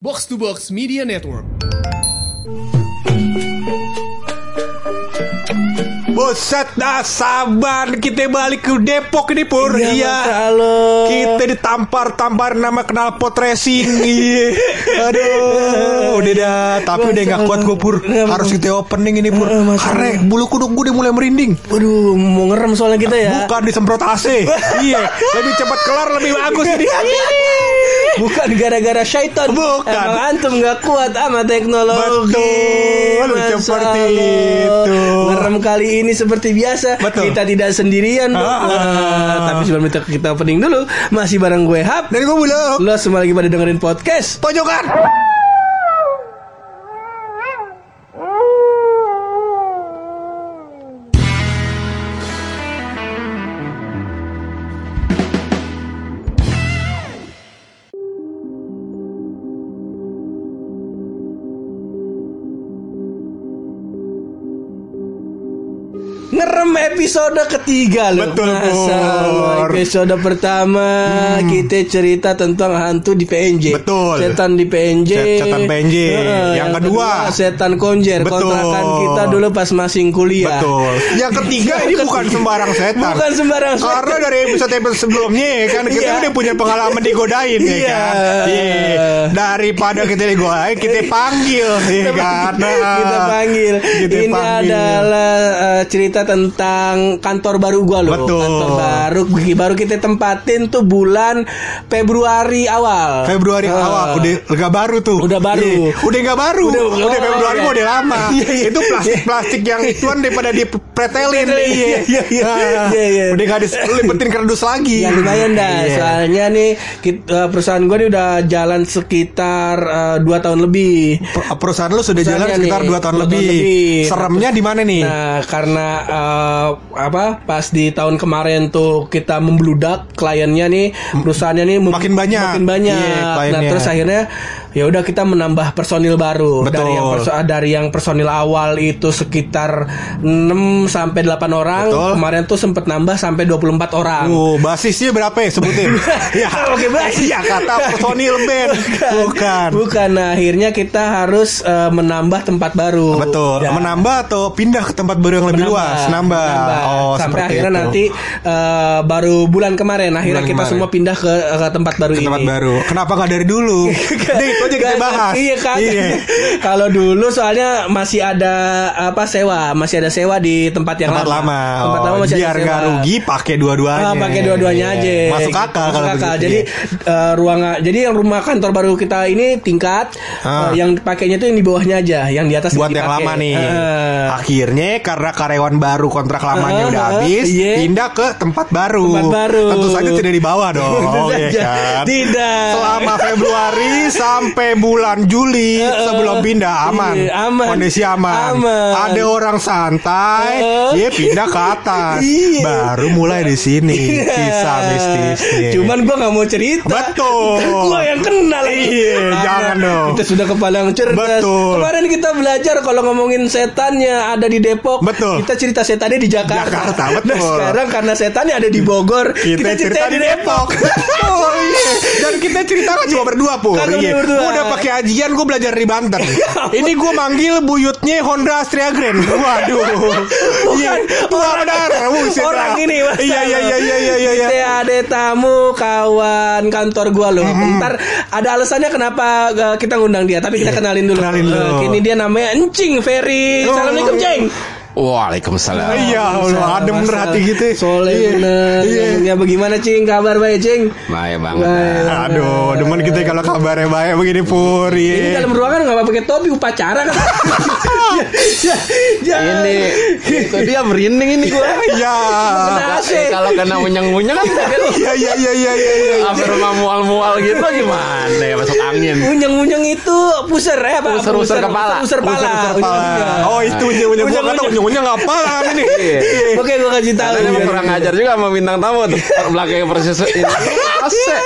Box to Box Media Network. Buset dah sabar. Kita balik ke Depok ini Pur. Iya, Halo. Kita ditampar-tampar nama kenal pot racing Iya Aduh Udah dah. Tapi udah gak kuat gue Pur. Harus kita opening ini Pur. Karena bulu kuduk gue udah mulai merinding. Waduh, mau ngerem soalnya kita ya. Bukan disemprot AC Iya Lebih cepat kelar lebih bagus ini Bukan gara-gara syaitan. Bukan. Emang antum gak kuat sama teknologi. Betul, Masya seperti Allah. itu. Ngerem kali ini seperti biasa. Betul. Kita tidak sendirian. Ah, ah. Nah, tapi sebelum kita, kita opening dulu, masih bareng gue Hap. Dan gue bulog Lo semua lagi pada dengerin podcast. Pojokan episode ketiga loh Betul, Masa. Hmm. Episode pertama Kita cerita tentang hantu di PNJ Betul. Setan di PNJ Set- setan PNJ. Heeh, Yang kedua. Setan konjer Betul. Kontrakan kita dulu pas masing kuliah Betul Yang ketiga ini bukan sembarang setan Bukan sembarang setan. Karena dari episode-episode sebelumnya ya kan Kita Iya. udah punya pengalaman digodain ya Iya. kan Iya. Daripada kita digodain Kita panggil ya kan Nah, kita panggil. Kita Ini panggil. adalah eh, cerita tentang kantor baru gua loh. Betul. Kantor baru baru kita tempatin tuh bulan Februari awal. Februari Eh, awal udah lega baru tuh. Udah baru. Iya. Udah nggak baru. Udah- Udah, oh, Februari iya. mau udah lama. Iya, iya. Itu plastik-plastik yang ituan daripada dipretelin. Iya, iya, iya. Iya, iya. Udah nggak dilipetin kardus lagi. Ya lumayan dah. Iya. Soalnya nih kit- eh, perusahaan gua nih udah jalan sekitar dua tahun lebih. Per- Perusahaan lu sudah jalan sekitar 2 tahun dua lebih. tahun lebih. Seremnya di mana nih? Nah, karena eh, apa? Pas di tahun kemarin tuh kita membludak kliennya nih, perusahaannya nih Makin banyak. Makin banyak. Iya, nah, terus akhirnya ya udah kita menambah personil baru Betul. dari yang perso- dari yang personil awal itu sekitar 6 sampai 8 orang. Betul. Kemarin tuh sempet nambah sampai 24 orang. Oh, basisnya berapa ya sebutin? ya, Oke, basis. Iya, kata personil band. Bukan. Bukan. Nah, akhirnya kita harus eh, menambah tempat baru. Betul. Dan- Menambah atau pindah ke tempat baru yang lebih luas? Nambah. Oh, sampai akhirnya itu. nanti eh, baru bulan kemarin akhirnya Bulan kita kemarin. semua pindah ke, ke tempat baru ke ini. tempat baru. Kenapa nggak dari dulu? Nih, itu aja kita Gak- bahas. Iya kan. Iya. Kalau dulu soalnya masih ada apa sewa, masih ada sewa di tempat yang tempat lama. lama. Tempat Oh, lama masih biar ada sewa. nggak rugi pakai dua-duanya. Ah, pakai dua-duanya Iya. aja. Masuk akal Masuk kalau akal. begitu. Jadi eh, ruang jadi yang rumah kantor baru kita ini tingkat Ah. eh, yang pakainya tuh yang di bawahnya aja, yang di atas buat yang lama nih. Ah. Akhirnya karena karyawan baru kontrak lamanya Ah, udah ah, habis, iya. pindah ke tempat baru. Tempat baru. Tentu saja tidak di bawah dong, ya saja. kan? Tidak. Selama Februari sampai bulan Juli sebelum pindah aman. Iya, aman. Kondisi aman. Aman. Ada orang santai, dia pindah ke atas. Iya. Baru mulai di sini kisah mistisnya. Cuman gua nggak mau cerita. Betul. gua yang kenal. Iya, jangan dong. Kita sudah kepalang cerdas. Betul. Kemarin kita belajar kalau ngomongin setannya ada di Depok. Betul. Kita cerita setannya di Jakarta. Jakarta, betul. Nah, sekarang karena setannya ada di Bogor, kita, cerita di Depok. oh iya. Dan kita cerita kan cuma berdua pur. Kan Iya. berdua. Gue udah pakai ajian, gue belajar di Banten. Ini gue manggil buyutnya Honda Astrea Grand. Waduh. Iya. Tua benar. Orang ini. Iya iya iya iya iya iya. Kita ada tamu kawan kantor gua loh. Ntar ada alasannya kenapa uh, kita ngundang dia, tapi kita kenalin dulu. Kenalin dulu. Uh, Kini dia namanya Encing Ferry. Oh. Assalamualaikum, Ceng. Waalaikumsalam. Iya Allah, adem bener hati gitu. Soleh Iya. bener. Iya. Ya bagaimana Cing? Kabar baik Cing? Baik banget. Baik. Aduh, demen kita kalau kabarnya baik begini pur. Ini Iya. dalam ruangan nggak apa pakai topi upacara kan? Ya, ya, ya. Ini itu dia merinding ini gua. Iya. Eh, kalau kena unyeng-unyeng kan Iya iya iya iya iya. iya. hampir rumah mual-mual gitu gimana ya masuk angin. Unyeng-unyeng itu puser ya Pak? Puser-puser kepala. Puser kepala. Oh itu Unyeng-unyeng. Unyeng apa ini? Iya. Oke, gua kasih tahu. Karena emang kurang ngajar juga sama bintang tamu tuh belakangnya persis ini. Asik.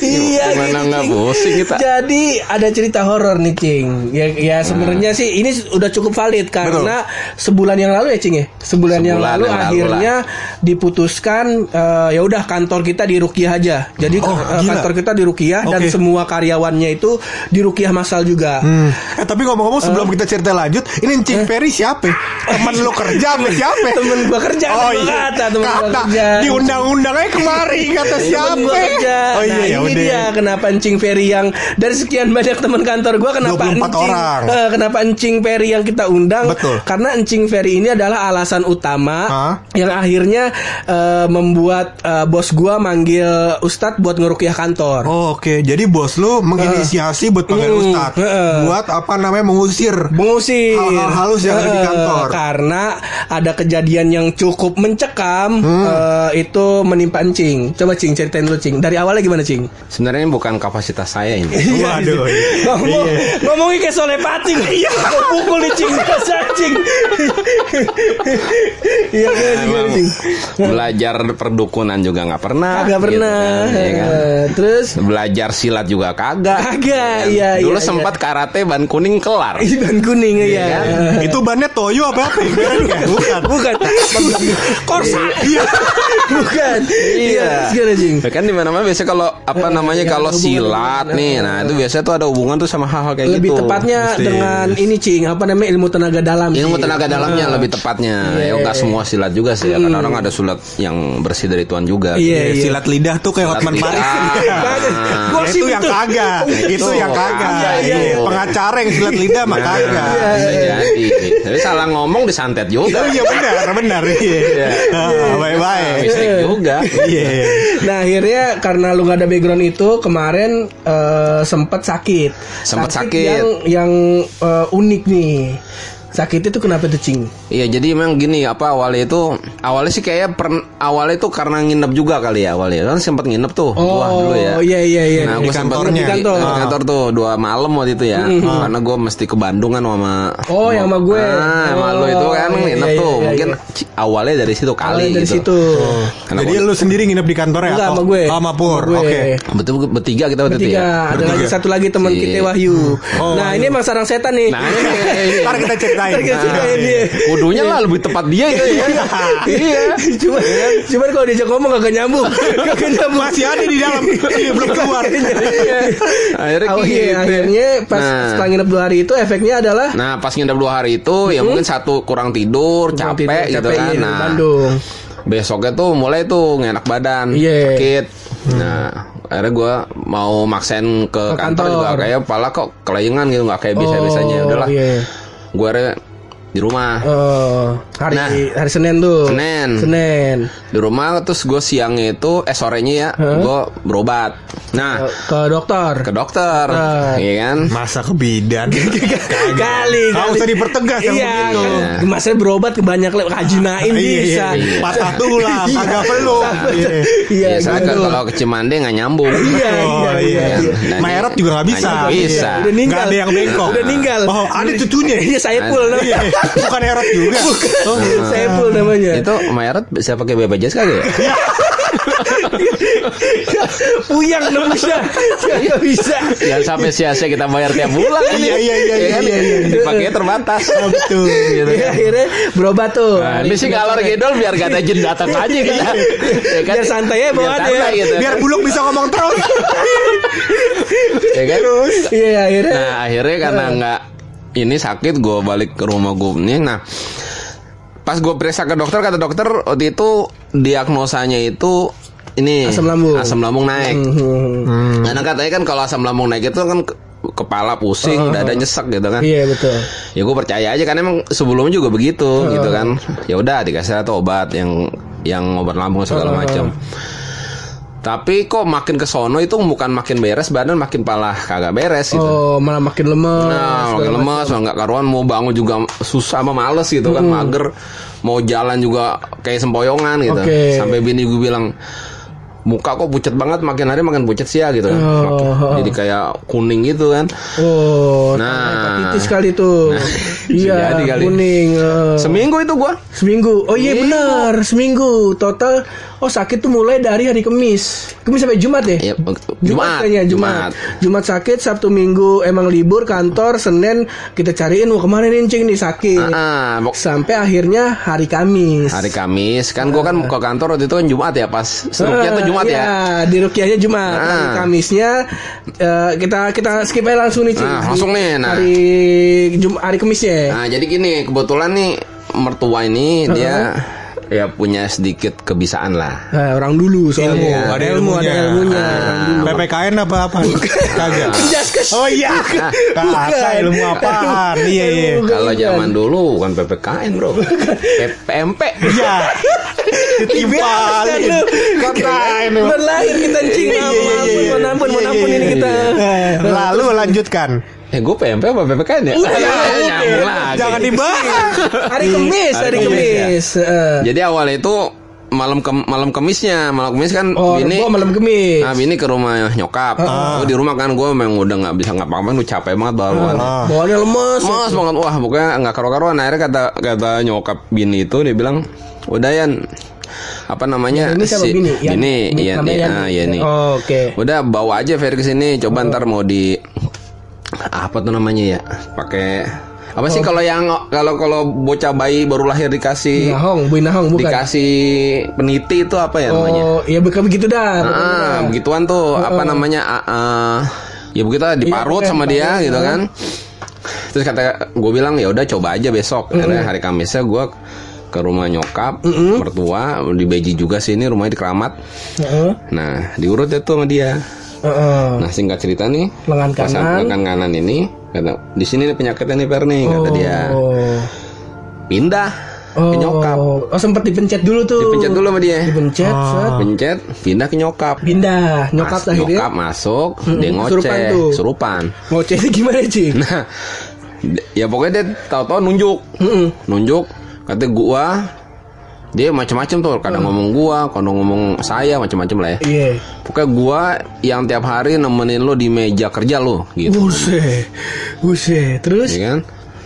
Iya Gimana gitu, nggak Cing. pusing kita? Jadi ada cerita horor nih Cing Ya, ya sebenarnya sih ini udah cukup valid Karena sebulan yang lalu ya Cing ya Sebulan, yang Sebulan lalu yang lalu akhirnya diputuskan eh, ya udah kantor kita di Rukiah aja Jadi Oh, gila. kantor kita di Rukiah Dan Oke. semua karyawannya itu di Rukiah Masal juga Hmm. Eh tapi ngomong-ngomong sebelum kita cerita lanjut, ini Encing Ferry siapa? Temen lu kerja sama siapa? Temen gua kerja, Oh iya. kata, temen gua Kata kerja. di undang-undang aja kemari kata siapa? gua kerja. Oh iya nah, ya udah. dia kenapa Encing Ferry yang dari sekian banyak teman kantor gua kenapa 24 Encing orang. eh, kenapa Encing Ferry yang kita undang? Betul. Karena Encing Ferry ini adalah alasan utama Hah? yang akhirnya eh, membuat eh, bos gua manggil Ustadz buat ngerukiah kantor. Oh, Oke, jadi bos lu menginisiasi buat panggil Ustadz heeh. buat apa namanya mengusir mengusir Hal-hal halus yang ada di kantor. karena ada kejadian yang cukup mencekam Hmm. eh, itu menimpa Encing. Coba Cing ceritain dulu Cing. Dari awalnya gimana Cing? Sebenarnya ini bukan kapasitas saya ini. Waduh. Ngomong, ngomongin kayak solepati Iya Mau pukul nih cing Biasa cing Iya kan belajar perdukunan juga nggak pernah. Agak gitu pernah kan, ya kan? Terus Belajar silat juga kagak. Kagak, Ya kan? iya, Dulu iya, sempat karate ban kuning kelar. Iban kuning ya kan? Itu bannya Toyo apa apa? Bukan. Bukan Korsa Iya. Bukan Iya. Ya kan di mana-mana biasanya kalau apa namanya yang kalau silat dengan- nih, nah itu biasanya tuh ada hubungan tuh sama hal-hal kayak Lebih gitu. tepatnya Mesti. dengan ini cing Apa namanya ilmu tenaga dalam Ilmu Cing. tenaga dalamnya Ah. lebih tepatnya. Iya. Ya enggak semua silat juga sih. Ya. Kadang-kadang ada silat yang bersih dari Tuhan juga. Iya, Eh, Silat lidah tuh kayak Hotman. Paris. Kagak. Gua itu sih yang kagak. Itu yang kagak. Iya, iya, Iya, iya. Pengacara yang silat lidah mah kagak. Nah, bisa jadi. Tapi salah ngomong disantet juga. Iya benar, benar. Iya. Ah, Baik-baik. Mistake juga. Iya. Nah akhirnya karena lu gak ada background itu kemarin eh, sempet sakit. Sempet sakit. yang yang eh, unik nih. Sakit itu kenapa tuh cing? Iya jadi memang gini apa awalnya itu awalnya sih kayak per, awalnya itu karena nginep juga kali ya awalnya kan sempat nginep tuh gua dulu ya. iya iya iya. Nah, Di gue sempat kantornya. di kantor. Di kantor tuh dua malam waktu itu ya, karena gue mesti ke Bandung kan sama. Oh, yang sama gue. Ah, sama Oh, lu itu kan iya, nginep iya, tuh. iya, Mungkin iya. awalnya dari situ kali Awalnya dari gitu. situ. Karena Jadi gua- lu sendiri nginep di kantor ya? Enggak atau- sama gue. Oh, sama Pur. Sama gue. Oke. betul bertiga kita waktu itu Bertiga, ya. ada lagi satu lagi teman kita Wahyu. Oh, nah ini emang sarang setan nih. Nah. Ntar kita ceritain. Nah, iya. dia. Kudunya lah lebih tepat dia itu ya. iya. Cuman, cuman kalau diajak ngomong gak nyambung. Gak nyambung. Masih ada di dalam. Iya, belum keluar. Akhirnya Oh, gitu. iya, akhirnya pas Nah. setelah nginep dua hari itu efeknya adalah Nah pas nginep dua hari itu ya mungkin satu kurang tidur, Kurang capek, tidur, gitu capek, kan. iya, Nah Bandung. besoknya tuh mulai tuh nggak enak badan, Iya. sakit. Nah akhirnya gue mau maksain ke, Ke kantor, kantor. juga kayak pala kok kelayangan gitu nggak kayak biasa biasanya. Oh, Udahlah, iya. Gue di rumah. Oh, hari Nah. hari Senin tuh. Senin. Senin. Di rumah terus gue siangnya itu eh sorenya ya gue berobat. Nah Ke dokter. ke dokter, Ah. iya kan? Masa ke bidan? kali, kali. usah dipertegas yang iya, begitu. kan. Masa berobat ke banyak le- kajinain Iya, bisa. iya. Patah tulang, Iya. kagak perlu. Iya. Iya, kalau ke Cimande nggak nyambung. Iya, Oh iya, iya. iya. Nah, Mayarot juga nggak bisa. Nggak bisa. Udah ninggal. Nggak ada yang bengkok. Udah ninggal. Oh, ada cucunya. Iya, saya pul Iya, bukan Herot juga. Oh, Saya pul namanya. Itu Mayarot bisa pakai BPJS kagak ya? Puyang nebusnya. Gak bisa. Jangan sampai sia-sia kita bayar tiap bulan. Iya, iya, iya, Ya kan? iya, iya. Dipakainya terbatas. oh, betul. Gitu Iya, kan. akhirnya berobat tuh. Nah, ini sih ngalor ngidol biar gak ada jin datang aja kita. Ya kan? Biar santai ya bawaannya. santai gitu. Biar buluk bisa ngomong terus. ya kan? Iya, akhirnya. Nah akhirnya karena nggak ini sakit gue balik ke rumah gue nih. Nah pas gue periksa ke dokter kata dokter waktu itu diagnosanya itu ini Asam lambung. asam lambung naik. Hmm. Karena katanya kan kalau asam lambung naik itu kan ke- kepala pusing, dada nyesek gitu kan. Iya, betul. Ya gue percaya aja karena emang sebelumnya juga begitu gitu kan. Ya udah dikasih satu obat yang yang obat lambung segala macam. Tapi kok makin ke sono itu bukan makin beres badan makin palah kagak beres gitu. Oh, malah makin lemes. Nah, makin segala lemas, nggak karuan mau bangun juga susah sama males gitu kan, mager. Mau jalan juga kayak sempoyongan gitu. Oke. Sampai bini gue bilang, muka kok pucat banget, makin hari makin pucat sih ya gitu kan. Oh. Makin- jadi kayak kuning gitu kan. Oh, Nah. hepatitis kali tuh. Nah, iya, jadi kali. kuning. eh. Seminggu itu gua. seminggu. Oh iya benar, seminggu. Total oh sakit tuh mulai dari hari Kamis. Kamis sampai Jumat ya? Ya, Jumat, Jumat, kayaknya Jumat. Jumat sakit, Sabtu Minggu emang libur kantor, Senin kita cariin mau ke mana nih Cing nih sakit. Ah, pok- Sampai akhirnya hari Kamis. hari Kamis kan gue kan ke kantor waktu itu kan Jumat ya pas struknya tuh Jumat Eh, ya. iya, di Rukiahnya Jumat. Ah. Hari Kamisnya eh, kita kita skip aja langsung nih, Cing. Nah, langsung nih, nah. Hari Jum hari Kamisnya. Nah jadi gini kebetulan nih mertua ini dia ya punya sedikit kebisaan lah. Nah, orang dulu soalnya. Ilmu, ada ada ilmu, ada ilmunya. dulu. PPKN apa apa? Kagak. Oh iya. Kagak ilmu apaan? Iya iya. Kalau zaman dulu bukan PPKN bro, PMP. Iya. Ditimpalin. Katakan lu. Bukan lahir kita cing. Iya, iya, iya, mau Iya, nampun iya, ini kita. Lalu lanjutkan. Eh gue PMP apa PPKN ya? Nyambung lagi. Jangan dibahas. Hari Kemis, hari Kemis, Kemis. Eh. Jadi awal itu malam ke malam kemisnya, malam kemis kan Oh, bini malam Kemis. Nah, bini ke rumah nyokap. Gue di rumah kan gue memang udah nggak bisa ngapa-ngapain, gue capek banget baru kan. Bawaannya lemes. Mas banget wah pokoknya nggak karu-karuan akhirnya kata kata nyokap bini itu dia bilang udah Yan apa namanya Ini? Yan? bini Bini iya namanya nih Yan? ah, iya nih Oh, Oke. udah bawa aja Ferry ke sini coba ntar mau di apa tuh namanya ya pakai apa Oh. sih kalau yang kalau kalau bocah bayi baru lahir dikasih Nahong, Bu Nahong bukan. dikasih peniti itu apa ya namanya Oh, iya bukan begitu dah. Ah, dah. begituan tuh apa namanya ah, ah, ya begitu lah, diparut Iya, sama dia diparut, gitu kan. Terus kata gue bilang ya udah coba aja besok. Akhirnya hari Kamisnya gue ke rumah nyokap, mertua, di Beji juga sini rumahnya di Keramat. Heeh. Nah, diurut itu sama dia. Heeh. Nah, singkat cerita nih, Lengan kanan. lengan kanan ini kata di sini nih penyakitnya nih Per nih kata dia. Oh. Pindah ke nyokap. Oh, sempet dipencet dulu tuh. Dipencet dulu sama dia. Dipencet, set. Pencet, pindah ke nyokap. Pindah, nyokap Mas- akhirnya. nyokap masuk, dia Mm-mm, ngoceh, kesurupan tuh. kesurupan. Ngoceh itu gimana, Cing? Nah, ya pokoknya dia tahu-tahu nunjuk, Heeh. nunjuk, kata gua, dia macam-macam tuh, kadang ngomong gua, kadang ngomong saya, macam-macam lah ya. Iya. Pokoknya gua yang tiap hari nemenin lo di meja kerja lo, gitu, Buset. Buset. Terus ya kan?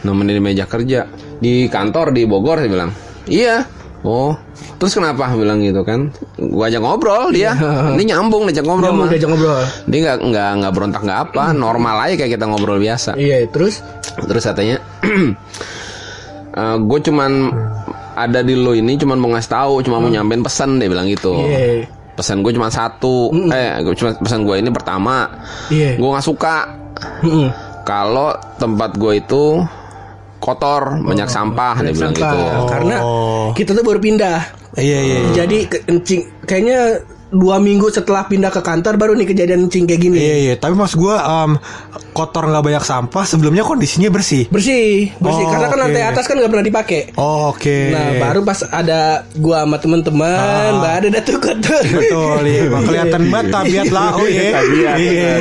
Nemenin di meja kerja di kantor di Bogor, saya bilang, iya. Oh, terus kenapa bilang gitu kan? Gua ajak ngobrol dia, ini nyambung diajak ngobrol. mah. diajak ngobrol. Dia nggak nggak nggak berontak nggak apa, normal aja kayak kita ngobrol biasa. Iya, terus Terus katanya, gue cuman ada di lo ini cuman mau ngasih tahu, cuma mau nyampein pesan dia bilang gitu. Iya. Pesan gue cuma satu, eh gua cuma pesan gue ini pertama, Iya. gue nggak suka Heeh. kalau tempat gue itu kotor, banyak sampah dia bilang Sampah. gitu. Karena Oh. kita tuh baru pindah. Iya iya. iya. Jadi ke- kencing kayaknya dua minggu setelah pindah ke kantor baru nih kejadian kencing kayak gini. Iya iya, tapi mas gue kotor nggak banyak sampah. Sebelumnya kondisinya bersih. Bersih, bersih. Oh, Karena kan oke. lantai atas kan nggak pernah dipakai. Oh, Oke. Nah, baru pas ada gua sama teman-teman, Ah. baru ada tuh kotor. Betul, iya. Emang kelihatan banget tabiat lau ya. Tabiat, Iya.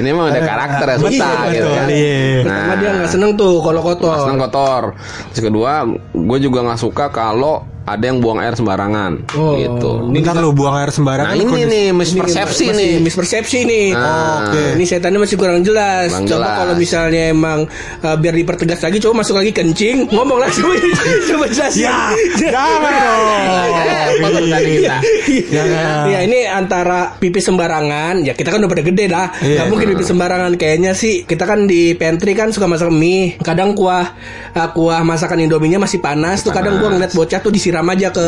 Ini emang ada karakter ya susah gitu betul, kan. iya. Karena dia nggak seneng tuh kalau kotor. Senang kotor. Terus kedua, gue juga nggak suka kalau ada yang buang air sembarangan, Oh. gitu. Bentar lu buang air Nah sembarangan. ini kondisi- nih mispersepsi Masih nih. mispersepsi nih. Ah. Oke. Ini setannya masih kurang jelas. Kurang coba jelas. kalau misalnya emang uh, biar dipertegas lagi, coba masuk lagi kencing, ngomong langsung. coba jelasin. Ya, jangan dong. Kita. Jangan. Ya ini antara pipis sembarangan, ya kita kan udah pada gede dah. Iya. Gak mungkin pipis sembarangan. Kayaknya sih kita kan di pantry kan suka masak mie. Kadang kuah uh, kuah masakan Indominya masih panas, tuh. Kadang gua ngeliat bocah tuh disiram aja ke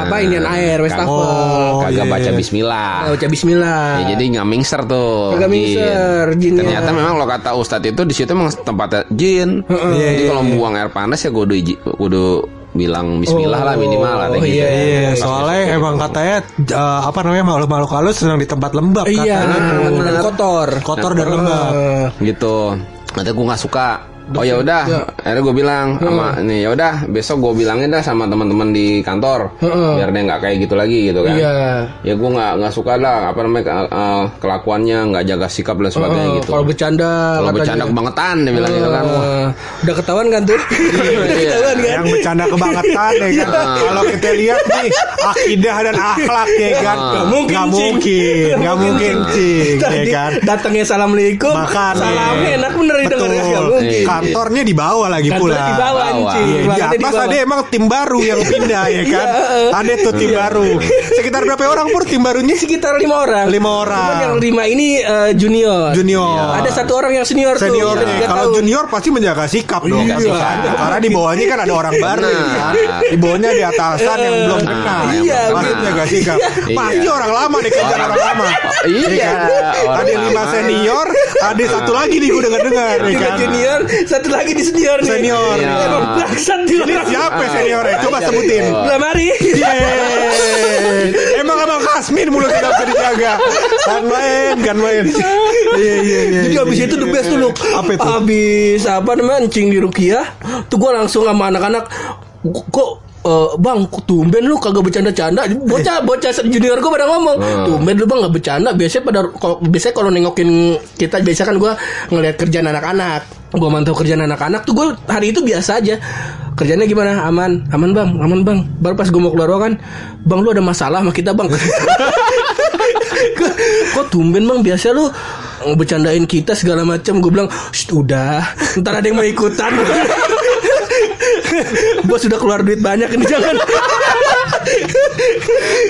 apa inian air, wastafel. Oh, Kagak iya, baca iya. Bismillah. Oh, baca Bismillah. Ya, jadi nggak mingser tuh. Kagak jin. mingser, jinnya. Ternyata memang lo kata Ustadz itu di situ memang tempatnya jin. Jadi Iya, kalau iya. buang air panas ya kudu iji- kudu bilang Bismillah lah minimal lah Oh, gitu. iya, Iya, soalnya emang katanya eh, apa namanya makhluk-makhluk halus senang di tempat lembab Iya, katanya. dan kotor. Kotor dan lembab. Eh, gitu nanti gue nggak suka oh ya udah akhirnya gue bilang sama nih ya udah besok gue bilangin dah sama teman-teman di kantor Heeh. biar dia nggak kayak gitu lagi gitu kan Iya. ya gue nggak nggak suka lah apa namanya eh, kelakuannya nggak jaga sikap dan sebagainya gitu Kalau bercanda, kalau bercanda kebangetan dia bilang gitu kan Wah, udah ketahuan kan tuh? udah Iya. ketahuan kan? Yang bercanda kebangetan ya kan. Kalau kita lihat nih akidah dan akhlak ya kan. Nggak mungkin, Nggak mungkin, nggak mungkin, cing, ya kan. datangnya assalamualaikum, Makanya. salamnya enak bener didengar ya, Betul. nggak mungkin. Kantornya di bawah lagi Kantornya pula. di bawah anjing. Iya, di atas ada emang tim baru yang pindah ya kan. ada tuh tim baru. Sekitar berapa orang pur tim barunya? sekitar lima orang. Lima orang. Cuman yang lima ini eh, junior. Junior. Ada satu orang yang senior, Senior Kalau junior pasti menjaga sikap dong. Iya. Karena di bawahnya kan ada orang baru Benar. kan. Di bawahnya di atasan yang belum kenal. Iya, Pasti benar. menjaga sikap. Iya. Pasti orang lama deh kejar orang lama. Iya, Iya kan? Ada lima senior, ada satu lagi nih gue dengar-dengar ya Tiga kan. junior, satu lagi di senior nih. Senior. Iya. Emang bangsat tuh orang. Siapa seniornya? Coba Ajar sebutin. itu. Lah mari. Yeay. Emang abang Kasmin mulut tidak bisa dijaga. Kan main, kan main. Iya iya iya. Jadi abis itu the best tuh lu Apa itu? Abis apa namanya Encing di Rukiah Tuh gue langsung sama anak-anak Kok eh, bang, tumben lu kagak bercanda-canda Bocah, bocah junior gue pada ngomong Tumben lu bang gak bercanda Biasanya pada kalau Biasanya kalau nengokin kita Biasa kan gue ngeliat kerjaan anak-anak Gue mantau kerjaan anak-anak Tuh gue hari itu biasa aja. Kerjanya gimana? Aman, aman bang, aman bang. Baru pas gue mau keluar ruangan Bang lu ada masalah sama kita bang? Kok, tumben bang? Biasa lu bercandain kita segala macam. Gue bilang "Shh, udah. Ntar ada yang mau ikutan. Bos sudah keluar duit banyak ini jangan.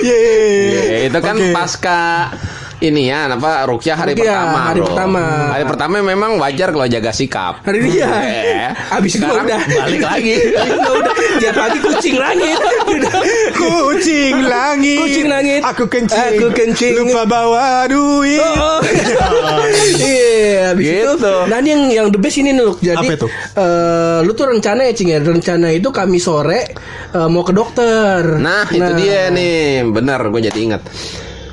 Iya iya iya. Iya, itu kan Oke. pasca ini ya apa Rukyah hari Rukyah, pertama hari bro. pertama. hari pertama memang wajar kalau jaga sikap hari ini ya Eh, abis itu udah balik lagi udah udah tiap pagi kucing langit Kucing langit Kucing langit. Aku kencing Aku kencing. Lupa bawa duit Oh, Iya, habis itu. Gitu. Nah, ini yang yang the best ini Nuk. Jadi Apa itu? eh, lu tuh rencana ya, Cing ya. Rencana itu kami sore eh, mau ke dokter. Nah, itu dia nih, bener gue jadi ingat.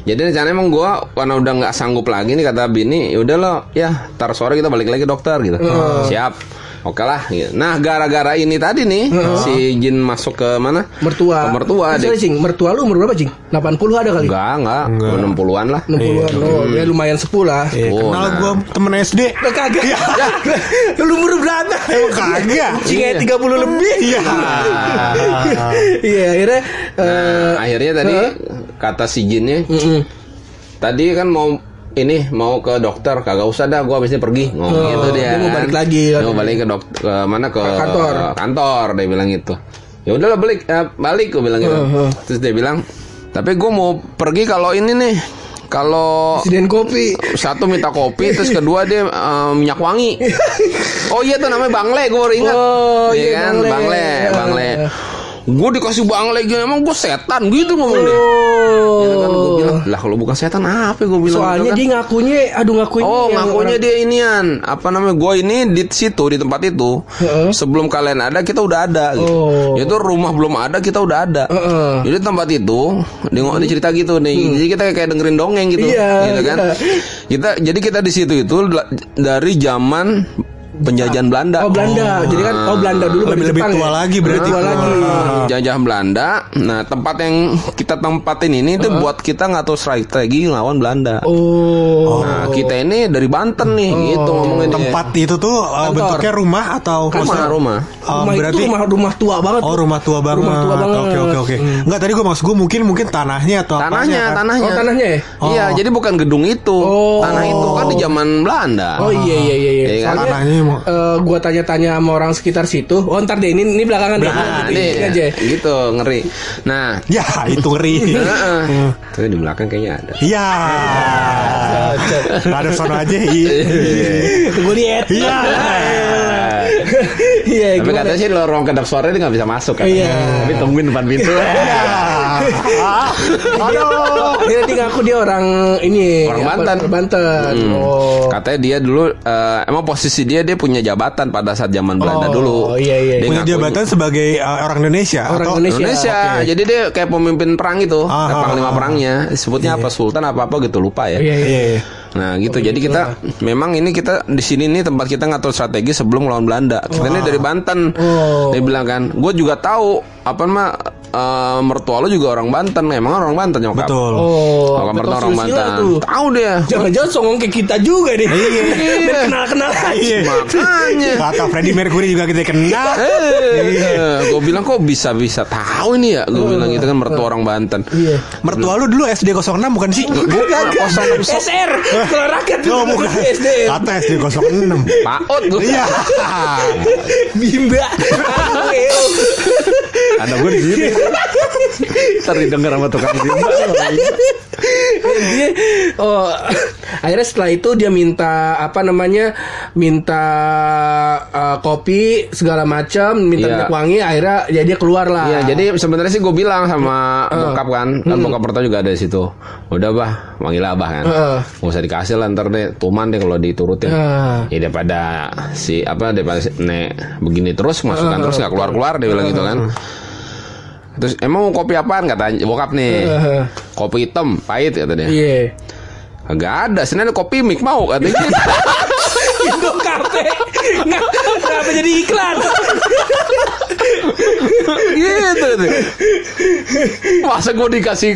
Jadi rencana emang gue karena udah nggak sanggup lagi nih kata bini, udah lo ya tar sore kita balik lagi ke dokter gitu. Siap. Oke lah. Gitu. Nah, gara-gara ini tadi nih si Jin masuk ke mana? Mertua. Ke mertua. Dia, Cing. Mertua lu umur berapa, Cing? 80 ada kali. enggak, enggak, 60-an lah. 60-an. Oh, ya lumayan sepuh lah. Eh, Oh, Kenal nah. gue temen SD Lah kagak. Lu umur berapa? Emang kagak Cing Iya. 30 lebih. Iya Iya, akhirnya eh Nah, akhirnya tadi Heeh. Kata si Jinnya, mm-mm. tadi kan mau ini mau ke dokter kagak usah dah gua habis ini pergi ngomong Oh, gitu dia dia mau balik lagi, dia kan. mau balik ke dokter ke mana ke Ke kantor. kantor dia bilang gitu ya udahlah balik eh, balik gua bilang gitu Heeh. terus dia bilang tapi gua mau pergi kalau ini nih kalau Presiden kopi. satu minta kopi terus kedua dia eh, minyak wangi oh iya tuh namanya bangle gue baru ingat Oh, Iya iya, kan Bangle. bangle bangle gue dikasih bangle gitu emang gue setan gitu ngomong dia Oh. Ya kan gue bilang lah kalau bukan setan apa gue bilang Soalnya gitu kan. dia ngakunya, aduh ngakunya. Oh ngakunya orang- dia inian Apa namanya Gue ini di situ Di tempat itu Heeh. Sebelum kalian ada Kita udah ada gitu. Oh. Itu rumah belum ada Kita udah ada Heeh. Jadi tempat itu Dia ngomong dia cerita gitu nih Jadi kita kayak dengerin dongeng gitu. Iya, gitu kan iya. Kita Jadi kita di situ itu Dari zaman Penjajahan Belanda Oh Belanda, jadi kan oh Belanda dulu Lebih- lebih Jepang tua ya? lagi berarti. Lebih tua lagi. Jajah Belanda. Nah, tempat yang kita tempatin ini itu buat kita ngatur strategi lawan Belanda. Oh. Nah, kita ini dari Banten nih, gitu ngomongin dia. Tempat itu tuh uh, Kantor. bentuknya rumah atau rumah rumah. Oh, rumah berarti itu rumah rumah tua banget. Oh rumah tua banget. Rumah tua banget. Oke oke oke. Enggak tadi gue maksud gue mungkin mungkin tanahnya atau apanya, Tanahnya, kan? tanahnya. Oh tanahnya ya? Iya, jadi bukan gedung itu. Oh. Tanah itu kan di zaman Belanda. Oh iya iya iya. iya. Iya kan? Soalnya Tanahnya eh, gua tanya-tanya sama orang sekitar situ. Oh ntar deh ini ini belakangan deh. Nah, Gitu, nih, ini aja. gitu ngeri. Nah, Ya itu ngeri. heeh. Tuh di belakang kayaknya ada. Iya. Ada sono aja. Iya. Gue lihat. Iya. Iya. Tapi gimana? katanya sih lorong kedap suara itu nggak bisa masuk kan. Iya. Tapi tungguin depan pintu. Iya. Aduh. Dia nanti ngaku dia orang ini Orang Banten. Banten. Hmm. Oh. Katanya dia dulu eh, emang posisi dia dia punya jabatan pada saat zaman Belanda Oh, dulu. iya, iya. Dia Punya ngaku- jabatan sebagai uh, orang Indonesia Orang atau Indonesia. Indonesia. Oke. Jadi dia kayak pemimpin perang itu, Ah, panglima ah. perangnya. Sebutnya apa Sultan apa apa gitu lupa ya. Iya iya. Nah gitu. Jadi kita memang ini kita di sini nih tempat kita ngatur strategi sebelum melawan Belanda. Kita ini dari Banten. Oh. Dia bilang kan, gue juga tahu apa mah eh, mertua lu juga orang Banten, emang orang Banten nyokap. Betul. Oh, Nyokap mertua orang Banten. Tahu dia. Jangan-jangan songong ke kita juga nih. Biar kenal-kenal aja. Makanya. Kata Freddie Mercury juga kita kenal. Eh, gue bilang kok bisa bisa tahu ini ya? Gue bilang gitu kan mertua orang Banten. Iya. Mertua lu dulu SD 06 bukan sih? Bukan kosong SR Sekolah rakyat Oh, bukan. SD Kata SD 06. Paut lu. Iya. Bimba Ada gue di sini. Ntar didengar sama tukang bimba. dia oh akhirnya setelah itu dia minta apa namanya minta uh, kopi segala macam minta Iya. minyak wangi akhirnya ya dia keluar lah Iya, jadi sebenarnya sih gue bilang sama bokap kan, kan bokap mertua juga ada di situ. Udah bah, manggil abah kan. Heeh. Gak usah dikasih lah ntar deh, tuman deh kalau diturutin. Ah. Ya daripada si apa daripada si nek begini terus masukkan terus nggak keluar keluar dia bilang gitu kan. Terus emang mau kopi apaan katanya bokap nih. Heeh. Kopi hitam pahit kata dia. iya Gak ada, sini ada kopi mik mau katanya. gitu. Indo kafe Nggak- kenapa jadi iklan gitu tuh. Masa gue dikasih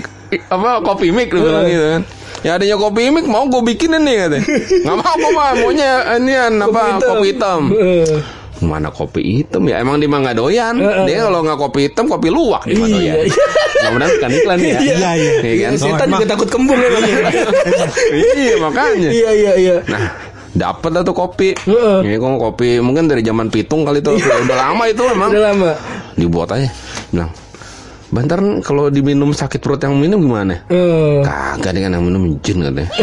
apa kopi mik lu bilang gitu kan. Ya adanya kopi mik mau gue bikinin nih katanya. Nggak mau gue mah maunya ini apa kopi hitam. Eh, Mana kopi hitam ya emang dia mah nggak doyan. Dia kalau nggak kopi hitam kopi luwak dia mah Iya, doyan. iya. Mudah-mudahan bukan iklan ya. Iya, iya. Iya kan? Setan juga takut kembung ya Iya makanya. Iya iya iya Nah, dapat lah tuh kopi. Heeh. Ini kok kopi mungkin dari zaman pitung kali itu. Udah lama itu emang. Udah lama Dibuat aja. Bilang, Bantar kalau diminum sakit perut yang minum gimana? Eh, Kagak dia kan yang minum jin katanya.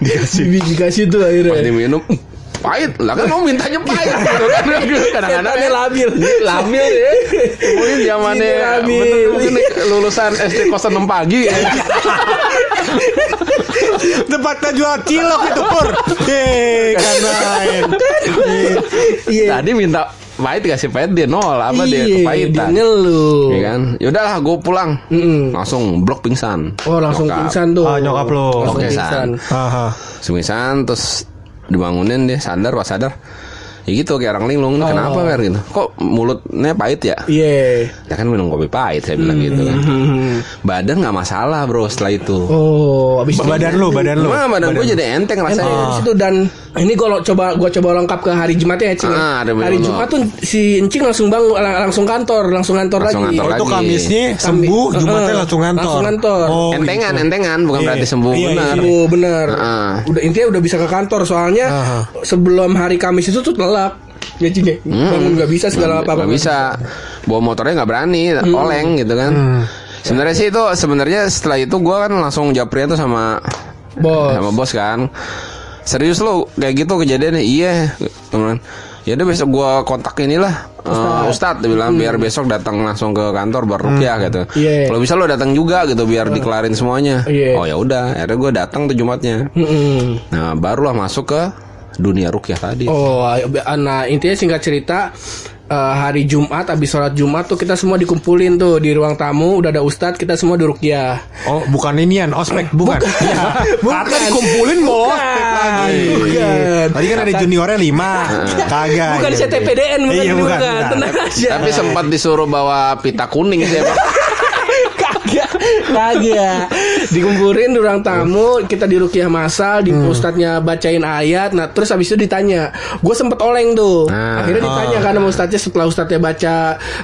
dikasih dikasih tuh Pas akhirnya diminum "Uh, pahit. Lah kan mau mintanya pahit gitu kan. Kadang-kadang Setannya labil. labil ya. Mungkin zamannya mungkin lulusan SD kosan 6 pagi ya. Tempatnya jual cilok itu pur. Hei, kan main. Iya. Tadi minta pahit dikasih pahit dia nol. Apa dia Iya, kepahitan? dia ngeluh. Iya kan? Yaudahlah gue pulang. Langsung blok pingsan. Oh langsung Nyokap. pingsan tuh. Ah, nyokap lo. Langsung pingsan. pingsan terus dibangunin dia sadar pas sadar. Ya gitu kayak orang linglung Oh. kenapa Wer gitu. Kok mulutnya pahit ya? Iya. Ya kan minum kopi pahit saya bilang gitu kan. Hmm. badan nggak masalah bro setelah itu. Oh abis itu Badan lu, badan lu. Cuma badan gue jadi enteng Enteng rasanya. Di situ dan ini kalau coba gua coba lengkap ke hari Jumatnya ya Cing. Ah, hari bener. Jumat tuh si Encing langsung bangun lang- langsung kantor, langsung kantor Langsung lagi. kantor Oh, itu lagi. Kamisnya sembuh, Kami- Jumatnya Eh, langsung kantor. langsung kantor. Oh, entengan gitu. entengan bukan Iya, berarti sembuh iya, benar Oh bener. Ah. Udah intinya udah bisa ke kantor soalnya Aha. sebelum hari Kamis itu tuh telak. Ya Cing ya. Bangun nggak bisa segala apa apa. Hmm. nggak bisa bawa motornya nggak berani oleng gitu kan sebenarnya sih itu sebenarnya setelah itu gue kan langsung japrian tuh sama Bos. sama bos kan serius lo kayak gitu kejadiannya? Iya teman. Ya udah besok gua kontak inilah eh, Ustadz. Dia bilang biar besok datang langsung ke kantor berrupiah gitu. Iya. kalau bisa lo datang juga gitu biar dikelarin semuanya. Iya. oh ya udah akhirnya gue datang tuh Jumatnya. Mm-mm. nah barulah masuk ke dunia rukyah tadi Oh, nah intinya singkat cerita eh, hari Jumat habis sholat Jumat tuh kita semua dikumpulin tuh di ruang tamu udah ada ustadz kita semua duduk ya Oh, bukan inian, ospek, bukan. Iya. Bukan. Dikumpulin mau ospek lagi. Bukan. Tadi kan ada juniornya lima. Kagak. bukan Iya. CTPDN bukan, Iya, ini, bukan, bukan. bukan. tenang aja tapi sempat disuruh bawa pita kuning sih kagak kagak dikumpulin di ruang tamu kita di rukiah masal di Hmm. ustadznya bacain ayat nah terus habis itu ditanya. Gue sempet oleng tuh. Nah. akhirnya ditanya kan sama ustadznya setelah ustadznya baca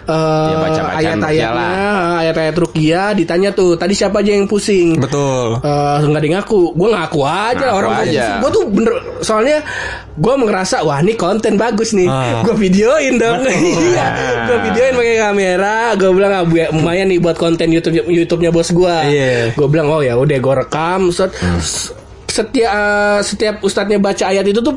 eh, Ya, ayat-ayatnya ruqyah ayat-ayat rukiah ditanya tuh tadi siapa aja yang pusing? Betul. Eh, nggak ada ngaku gue ngaku aja Ngaku orang aja. gue tuh bener soalnya gue ngerasa wah ini konten bagus nih. Ah. gue videoin dong. Iya. Gue videoin pakai kamera. Gue bilang ah, bu- lumayan nih buat konten YouTube YouTube-nya bos gue Iya. gue bilang oh ya udah gue rekam set, setiap eh, setiap ustadznya baca ayat itu tuh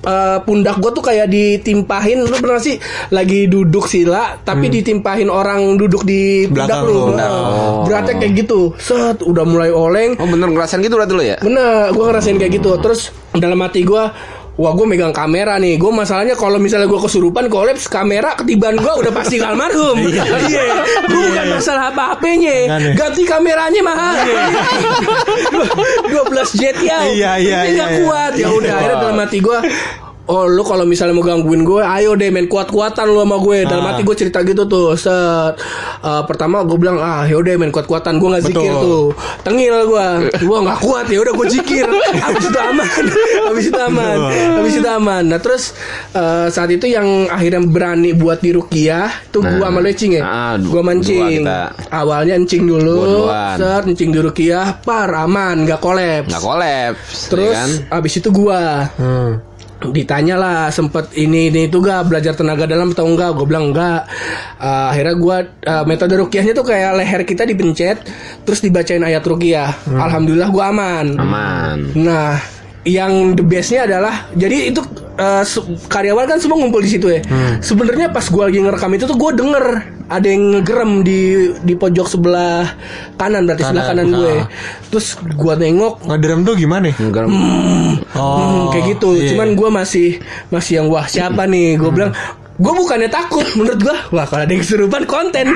eh, pundak gue tuh kayak ditimpahin. Lu pernah sih lagi duduk sila tapi ditimpahin orang duduk di pundak lu? lu. Nah, Oh. beratnya kayak gitu. Set udah mulai oleng. Oh bener ngerasain gitu berarti lo ya? Bener, gue ngerasain kayak gitu. Terus dalam hati gue, wah gue megang kamera nih. Gue masalahnya kalau misalnya gue kesurupan, kolaps kamera ketiban gue udah pasti almarhum. Iya, gue bukan masalah apa HP-nya, Makanya. ganti kameranya mahal. 12 jet ya, Iya, iya, Ini iya, iya. kuat. Ya udah, akhirnya dalam hati gue. Oh lu kalau misalnya mau gangguin gue Ayo deh main kuat-kuatan lu sama gue. Dalam Ah. hati gue cerita gitu tuh Set. Eh, Pertama gue bilang Ah yaudah main kuat-kuatan. Gue gak zikir Betul. tuh. Tengil gue. Gue gak kuat ya udah gue zikir. Habis itu aman. Habis itu aman. Habis itu aman. Nah terus eh, Saat itu yang akhirnya berani buat di Rukiah Tuh gue Nah. sama lu Cing ya Gue mancing. Awalnya encing dulu. Set. Encing di Rukiah Par aman Gak kolaps. Nggak kolaps, Terus ya kan? abis itu gua. Hmm. Ditanya lah sempet ini ini itu gak belajar tenaga dalam atau enggak gue bilang enggak Eh, akhirnya gua eh, metode rukiahnya tuh kayak leher kita dipencet terus dibacain ayat rukiah. Alhamdulillah gua aman. Aman. nah yang the bestnya adalah jadi itu eh, se- karyawan kan semua ngumpul di situ ya sebenarnya pas gua lagi ngerekam itu tuh gua denger ada yang ngegerem di di pojok sebelah kanan berarti sebelah kanan Kanan, gue ah. terus gua nengok Ngederem tuh gimana? Enggak. Hmm, kayak gitu. iya. Cuman gue masih masih yang wah siapa nih? Gue bilang gue bukannya takut menurut gue wah kalau ada yang kesurupan konten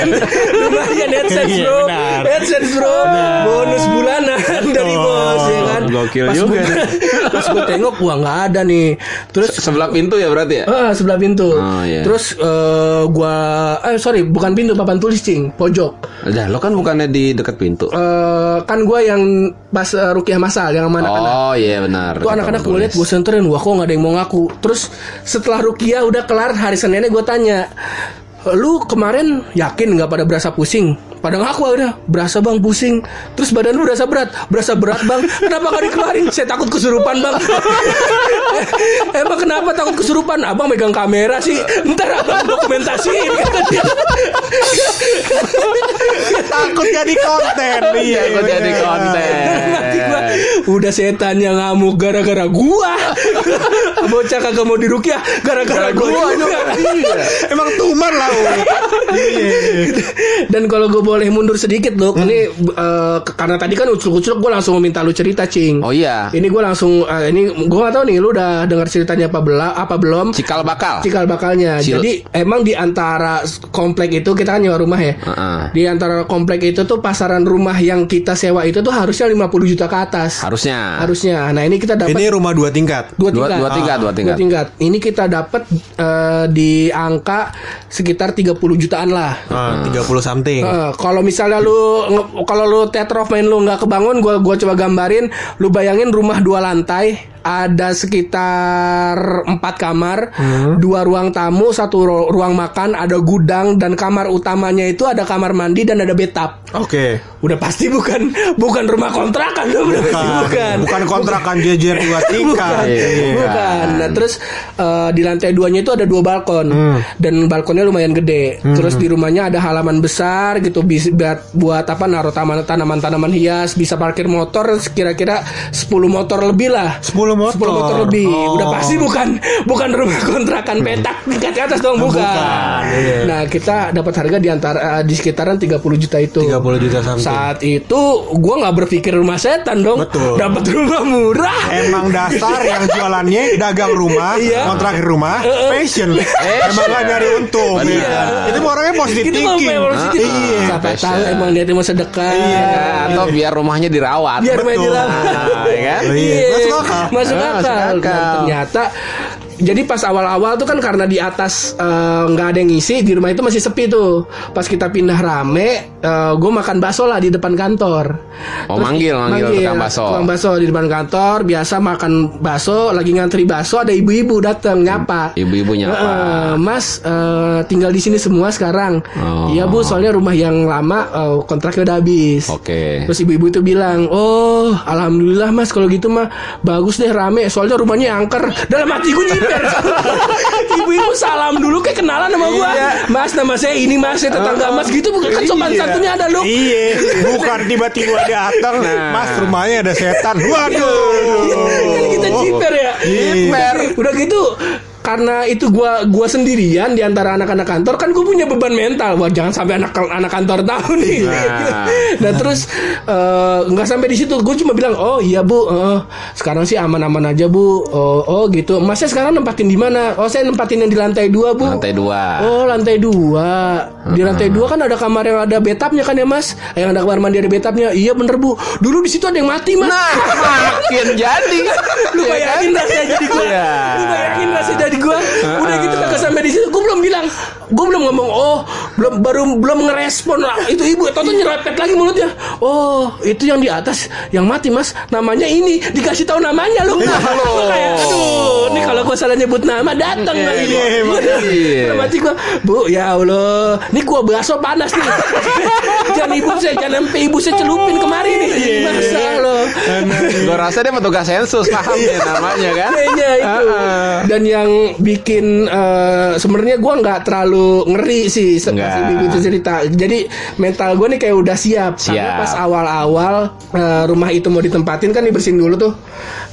lumayan headset Iya, bro benar. headset bro bonus bulanan dari bos ya kan Gokil pas juga gue pas gue tengok wah nggak ada nih terus Sebelah pintu ya berarti ya? Ah, sebelah pintu. Oh, iya. Terus eh, gua eh sorry, bukan pintu papan tulis, Cing. Pojok. Dah, lo kan bukannya di dekat pintu. Eh kan gua yang pas eh, rukiah masal yang sama anak-anak. Oh iya benar. Tuh anak-anak gue liat gue senterin Wah kok gak ada yang mau ngaku Terus setelah Rukia udah kelar Hari Seninnya gue tanya Lu kemarin yakin gak pada berasa pusing? Pada ngaku akhirnya Berasa bang pusing Terus badan lu berasa berat Berasa berat bang Kenapa gak dikeluarin? Saya takut kesurupan bang Emang kenapa takut kesurupan? Abang megang kamera sih Ntar abang dokumentasiin dia. Takut jadi konten. Iya, Takut jadi bener. konten. Udah setan yang ngamuk gara-gara gua Bocah kagak mau dirukiah Gara-gara gua juga Emang tuman lah. Ul. Dan kalau gue boleh mundur sedikit loh, ini eh, karena tadi kan ucuk-ucuk gue langsung meminta lu cerita, cing. Oh iya. Ini gue langsung, eh, ini gue gak tahu nih, lu udah dengar ceritanya apa bela, apa belum? Cikal bakal. Cikal bakalnya. Cil- Jadi emang di antara komplek itu kita kan nyewa rumah ya. Heeh. Di antara komplek itu tuh pasaran rumah yang kita sewa itu tuh harusnya 50 juta ke atas. Harusnya. Harusnya. Nah ini kita dapat Ini rumah dua tingkat. dua tingkat. dua tingkat, dua tingkat. Dua tingkat. Ini kita dapat eh, di angka sekitar 30 jutaan lah. Ah, 30 something. Heeh, kalau misalnya lu kalau lu theater of mind lu nggak kebangun, gua gua coba gambarin, lu bayangin rumah dua lantai, ada sekitar empat kamar, dua ruang tamu, satu ru- ruang makan, ada gudang dan kamar utamanya itu ada kamar mandi dan ada bathtub. Oke. Udah pasti bukan bukan rumah kontrakan, udah pasti bukan. Bukan kontrakan jejer dua tingkat. Bukan, Iya. bukan. Nah terus eh, di lantai duanya itu ada dua balkon dan balkonnya lumayan gede. Terus di rumahnya ada halaman besar gitu buat buat apa naruh tanaman-tanaman hias, bisa parkir motor kira-kira 10 motor lebih lah. 10 motor. 10 motor lebih. Oh. Udah pasti bukan bukan rumah kontrakan petak tingkat ke atas dong, bukan. Bukan, iya. Nah, kita dapat harga di antara eh, di sekitaran 30 juta itu. 30 juta something. Saat itu gua nggak berpikir rumah setan dong. Betul. Dapat rumah murah. Emang dasar yang jualannya dagang rumah, Iya. kontrak rumah, passion. Emang gak nyari untung. Benar. ya. Itu orangnya positif thinking. Iya. Siapa tahu emang dia mau sedekah. Iya. Atau biar rumahnya dirawat. Biar Betul. dirawat. Nah, ya kan? Iya. Masuk akal. Masuk Ah, akal. Dan akal. ternyata jadi pas awal-awal tuh kan karena di atas eh, nggak ada yang ngisi di rumah itu masih sepi tuh. Pas kita pindah rame, gue makan bakso lah di depan kantor. Oh, manggil, manggil tukang bakso. Tukang bakso di depan kantor, biasa makan bakso, lagi ngantri bakso, ada ibu-ibu datang nyapa. Ibu-ibu nyapa. Eh, mas eh, tinggal di sini semua sekarang. Oh. Iya bu, soalnya rumah yang lama eh, kontraknya udah habis. Oke. Terus ibu-ibu itu bilang, oh alhamdulillah mas kalau gitu mah bagus deh rame. Soalnya rumahnya angker. Dalam hati gue. ibu-ibu salam dulu kayak kenalan sama gue. Iya. Mas nama saya ini mas, saya tetangga mas gitu. Bukan kan sopan Iya. santunnya ada lu. Iya, bukan tiba-tiba datang, Nah. Mas rumahnya ada setan. Waduh. kan kita jiper ya. Jiper. Udah gitu karena itu gua gua sendirian di antara anak-anak kantor kan gue punya beban mental wah jangan sampai anak anak kantor tahu nih. Nah. nah terus eh, nggak sampai di situ. Gue cuma bilang oh iya bu eh, sekarang sih aman-aman aja bu. Oh, oh gitu. Masnya sekarang nempatin di mana? Oh saya nempatin yang di lantai dua bu. Lantai dua. Oh lantai dua. Di lantai dua kan ada kamar yang ada betapnya kan ya mas? Yang ada kamar mandi ada betapnya Iya bener bu. Dulu di situ ada yang mati mas. Nah, makin jadi. Lu bayangin rasanya jadi gue Iya. Lu bayangin sih dari gue udah gitu kakak sampai di situ gue belum bilang gue belum ngomong oh belum baru belum ngerespon lah. Itu ibu tau tuh nyerepet lagi mulutnya. Oh itu yang di atas yang mati mas. Namanya ini dikasih tahu namanya loh Iya, Gua kayak aduh ini kalau gue salah nyebut nama datang Iya, lagi. iya, iya. Dalam hati gue bu ya allah ini kuah bakso panas nih. Jangan ibu saya jangan sampai ibu saya celupin kemari nih. Iya, masa lo Gue rasa dia petugas sensus paham ya namanya kan. Kayaknya itu. Dan yang bikin eh, sebenarnya gua nggak terlalu ngeri sih se- Nggak. si Bibi itu cerita. Jadi mental gue nih kayak udah siap. Karena Siap. pas awal-awal eh, rumah itu mau ditempatin kan dibersihin dulu tuh.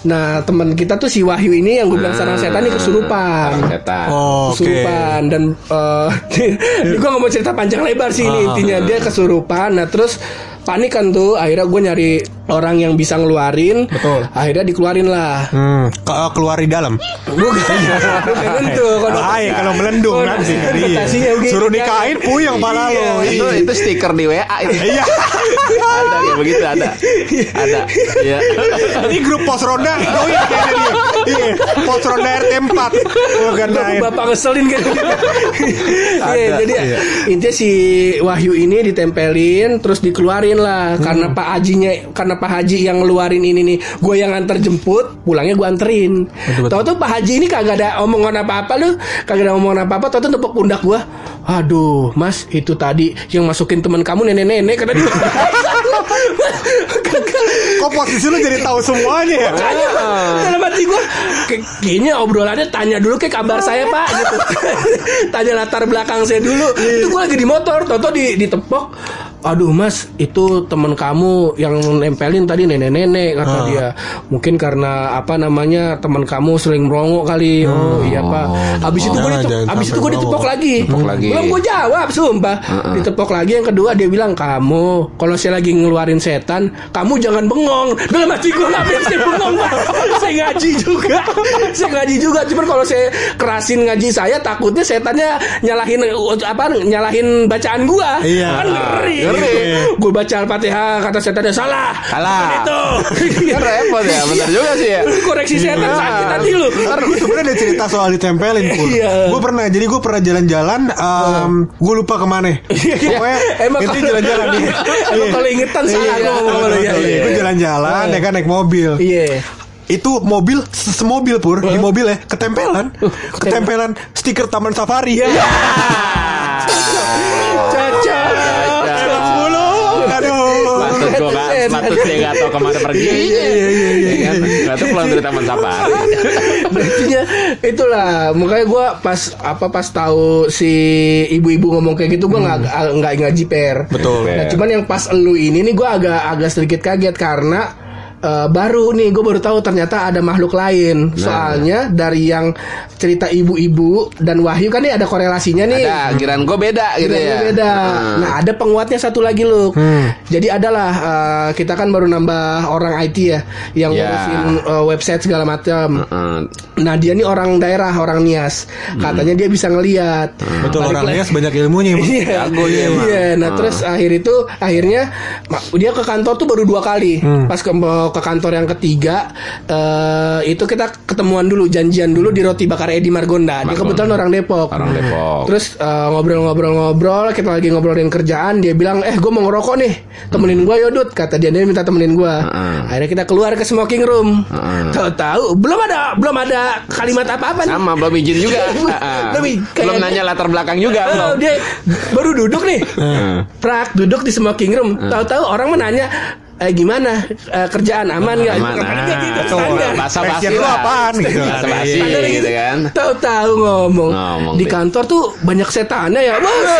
Nah teman kita tuh si Wahyu ini yang gue bilang sarang setan nih kesurupan. Setan. Oh, kesurupan dan eh gue nggak mau cerita panjang lebar sih ini Ah. intinya dia kesurupan nah terus panik kan tuh akhirnya gue nyari orang yang bisa ngeluarin Betul. akhirnya dikeluarin lah Hmm, ke- keluar di dalam. bukan itu kalau Bahaya kalau melendung Oh, nanti. Iya. Suruh nikahin puyeng pala lo. itu itu stiker di WA itu. Iya. ada kayak begitu ada. Ada. Iya. Ini grup pos ronda kayaknya dia. Iya, pos ronda RT 4. Bukan Bapak, ngeselin kan Iya, jadi iya. intinya si Wahyu ini ditempelin terus dikeluarin lah karena Pak Hajinya karena Pak Haji yang ngeluarin ini nih gue yang antar jemput pulangnya gue anterin. Tahu tuh Pak Haji ini kagak ada omongan apa apa lu. Kagak ada omongan apa apa tahu tuh tepuk pundak gue aduh mas itu tadi yang masukin teman kamu nenek nenek karena dia. Kok posisi lu jadi tahu semuanya ya? Makanya dalam hati gue Kayaknya obrolannya tanya dulu kayak kabar saya pak gitu. Tanya latar belakang saya dulu. Itu gue lagi di motor Toto di, ditepok Aduh mas itu temen kamu yang nempelin tadi nenek-nenek kata dia. Mungkin karena apa namanya teman kamu sering merongok kali. Oh iya pak. Abis itu gue Jangan, ditepok, jangan abis itu gue ditepok lagi. Tepok lagi. Belum gue jawab sumpah. Ditepok lagi. Yang kedua dia bilang Kamu kalau saya lagi ngeluarin setan Kamu jangan bengong. Dalam hati gue ngapain saya bengong Pak? Saya ngaji juga. Saya ngaji juga. Cuman kalau saya kerasin ngaji saya Takutnya setannya nyalahin apa Nyalahin bacaan gua. Iya. Kan ngeri Ngeri. Gue baca Al-Fatihah Kata setannya salah Salah. Bukan Itu Kan repot ya, benar juga sih ya. Koreksi setan Iya. sakit hati lu Ntar sebenarnya ada cerita soal ditempelin pun. Iya. Gue pernah, jadi gue pernah jalan-jalan. gue lupa ke mana. Pokoknya Emang itu kalau- jalan-jalan. Iya. Emang kalau ingetan salah ngomong ya, iya. Gue jalan-jalan, ya kan naik mobil. Iya Itu mobil se- semobil pur di mobil ya ketempelan, ketempelan stiker Taman Safari. Iya. Ya. gua gak, patut dia gak tau ke mana pergi. Iya, iya, iya, iya, Iya kan? Patut pulang dari taman safari. Intinya itulah makanya gue pas apa pas tahu si ibu-ibu ngomong kayak gitu gue nggak nggak nggak jiper. Betul. Nah, cuman yang pas elu ini nih gue agak agak sedikit kaget karena eh, baru nih gue baru tahu ternyata ada makhluk lain. Soalnya dari yang cerita ibu-ibu dan Wahyu kan nih ada korelasinya nih. Ada, giran gue beda gitu Bedanya ya. beda. Hmm. Nah, ada penguatnya satu lagi loh. Jadi adalah eh, kita kan baru nambah orang IT ya yang Ya. ngurusin eh, website segala macam. Heeh. Nah dia nih orang daerah orang Nias Katanya dia bisa ngeliat Betul Balik orang Nias banyak ilmunya emang. Iya, Jago dia emang. Iya, nah terus akhir itu akhirnya dia ke kantor tuh baru dua kali. Pas ke, ke kantor yang ketiga eh itu kita ketemuan dulu, janjian dulu di roti bakar Edi Margonda. Dia kebetulan orang Depok. Orang Depok. Terus eh, ngobrol-ngobrol-ngobrol, kita lagi ngobrolin kerjaan. Dia bilang, eh gue mau ngerokok nih, temenin gue yodut. Kata dia dia minta temenin gue. Heeh. Akhirnya kita keluar ke smoking room. Heeh. Tahu-tahu belum ada belum ada kalimat apa-apa nih. Sama belum izin juga. Belum, belum nanya latar belakang juga belum. dia baru duduk nih. Prak duduk di smoking room. Tahu-tahu orang menanya eh gimana Eh, kerjaan aman nggak? Aman, ah. gitu standar. Bahasa basi Passion lu apaan gitu. Bahasa basi Standar gitu kan. Tahu-tahu ngomong. Ngomong di kantor tuh banyak setannya ya, Bos.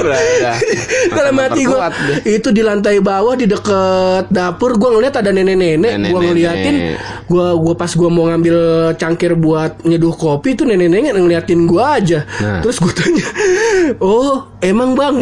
Udah. Dalam hati gue itu di lantai bawah di deket dapur gue ngeliat ada nenek-nenek gue ngeliatin gue gua pas gue mau ngambil cangkir buat nyeduh kopi itu nenek-nenek ngeliatin gue aja Nah. terus gue tanya oh emang bang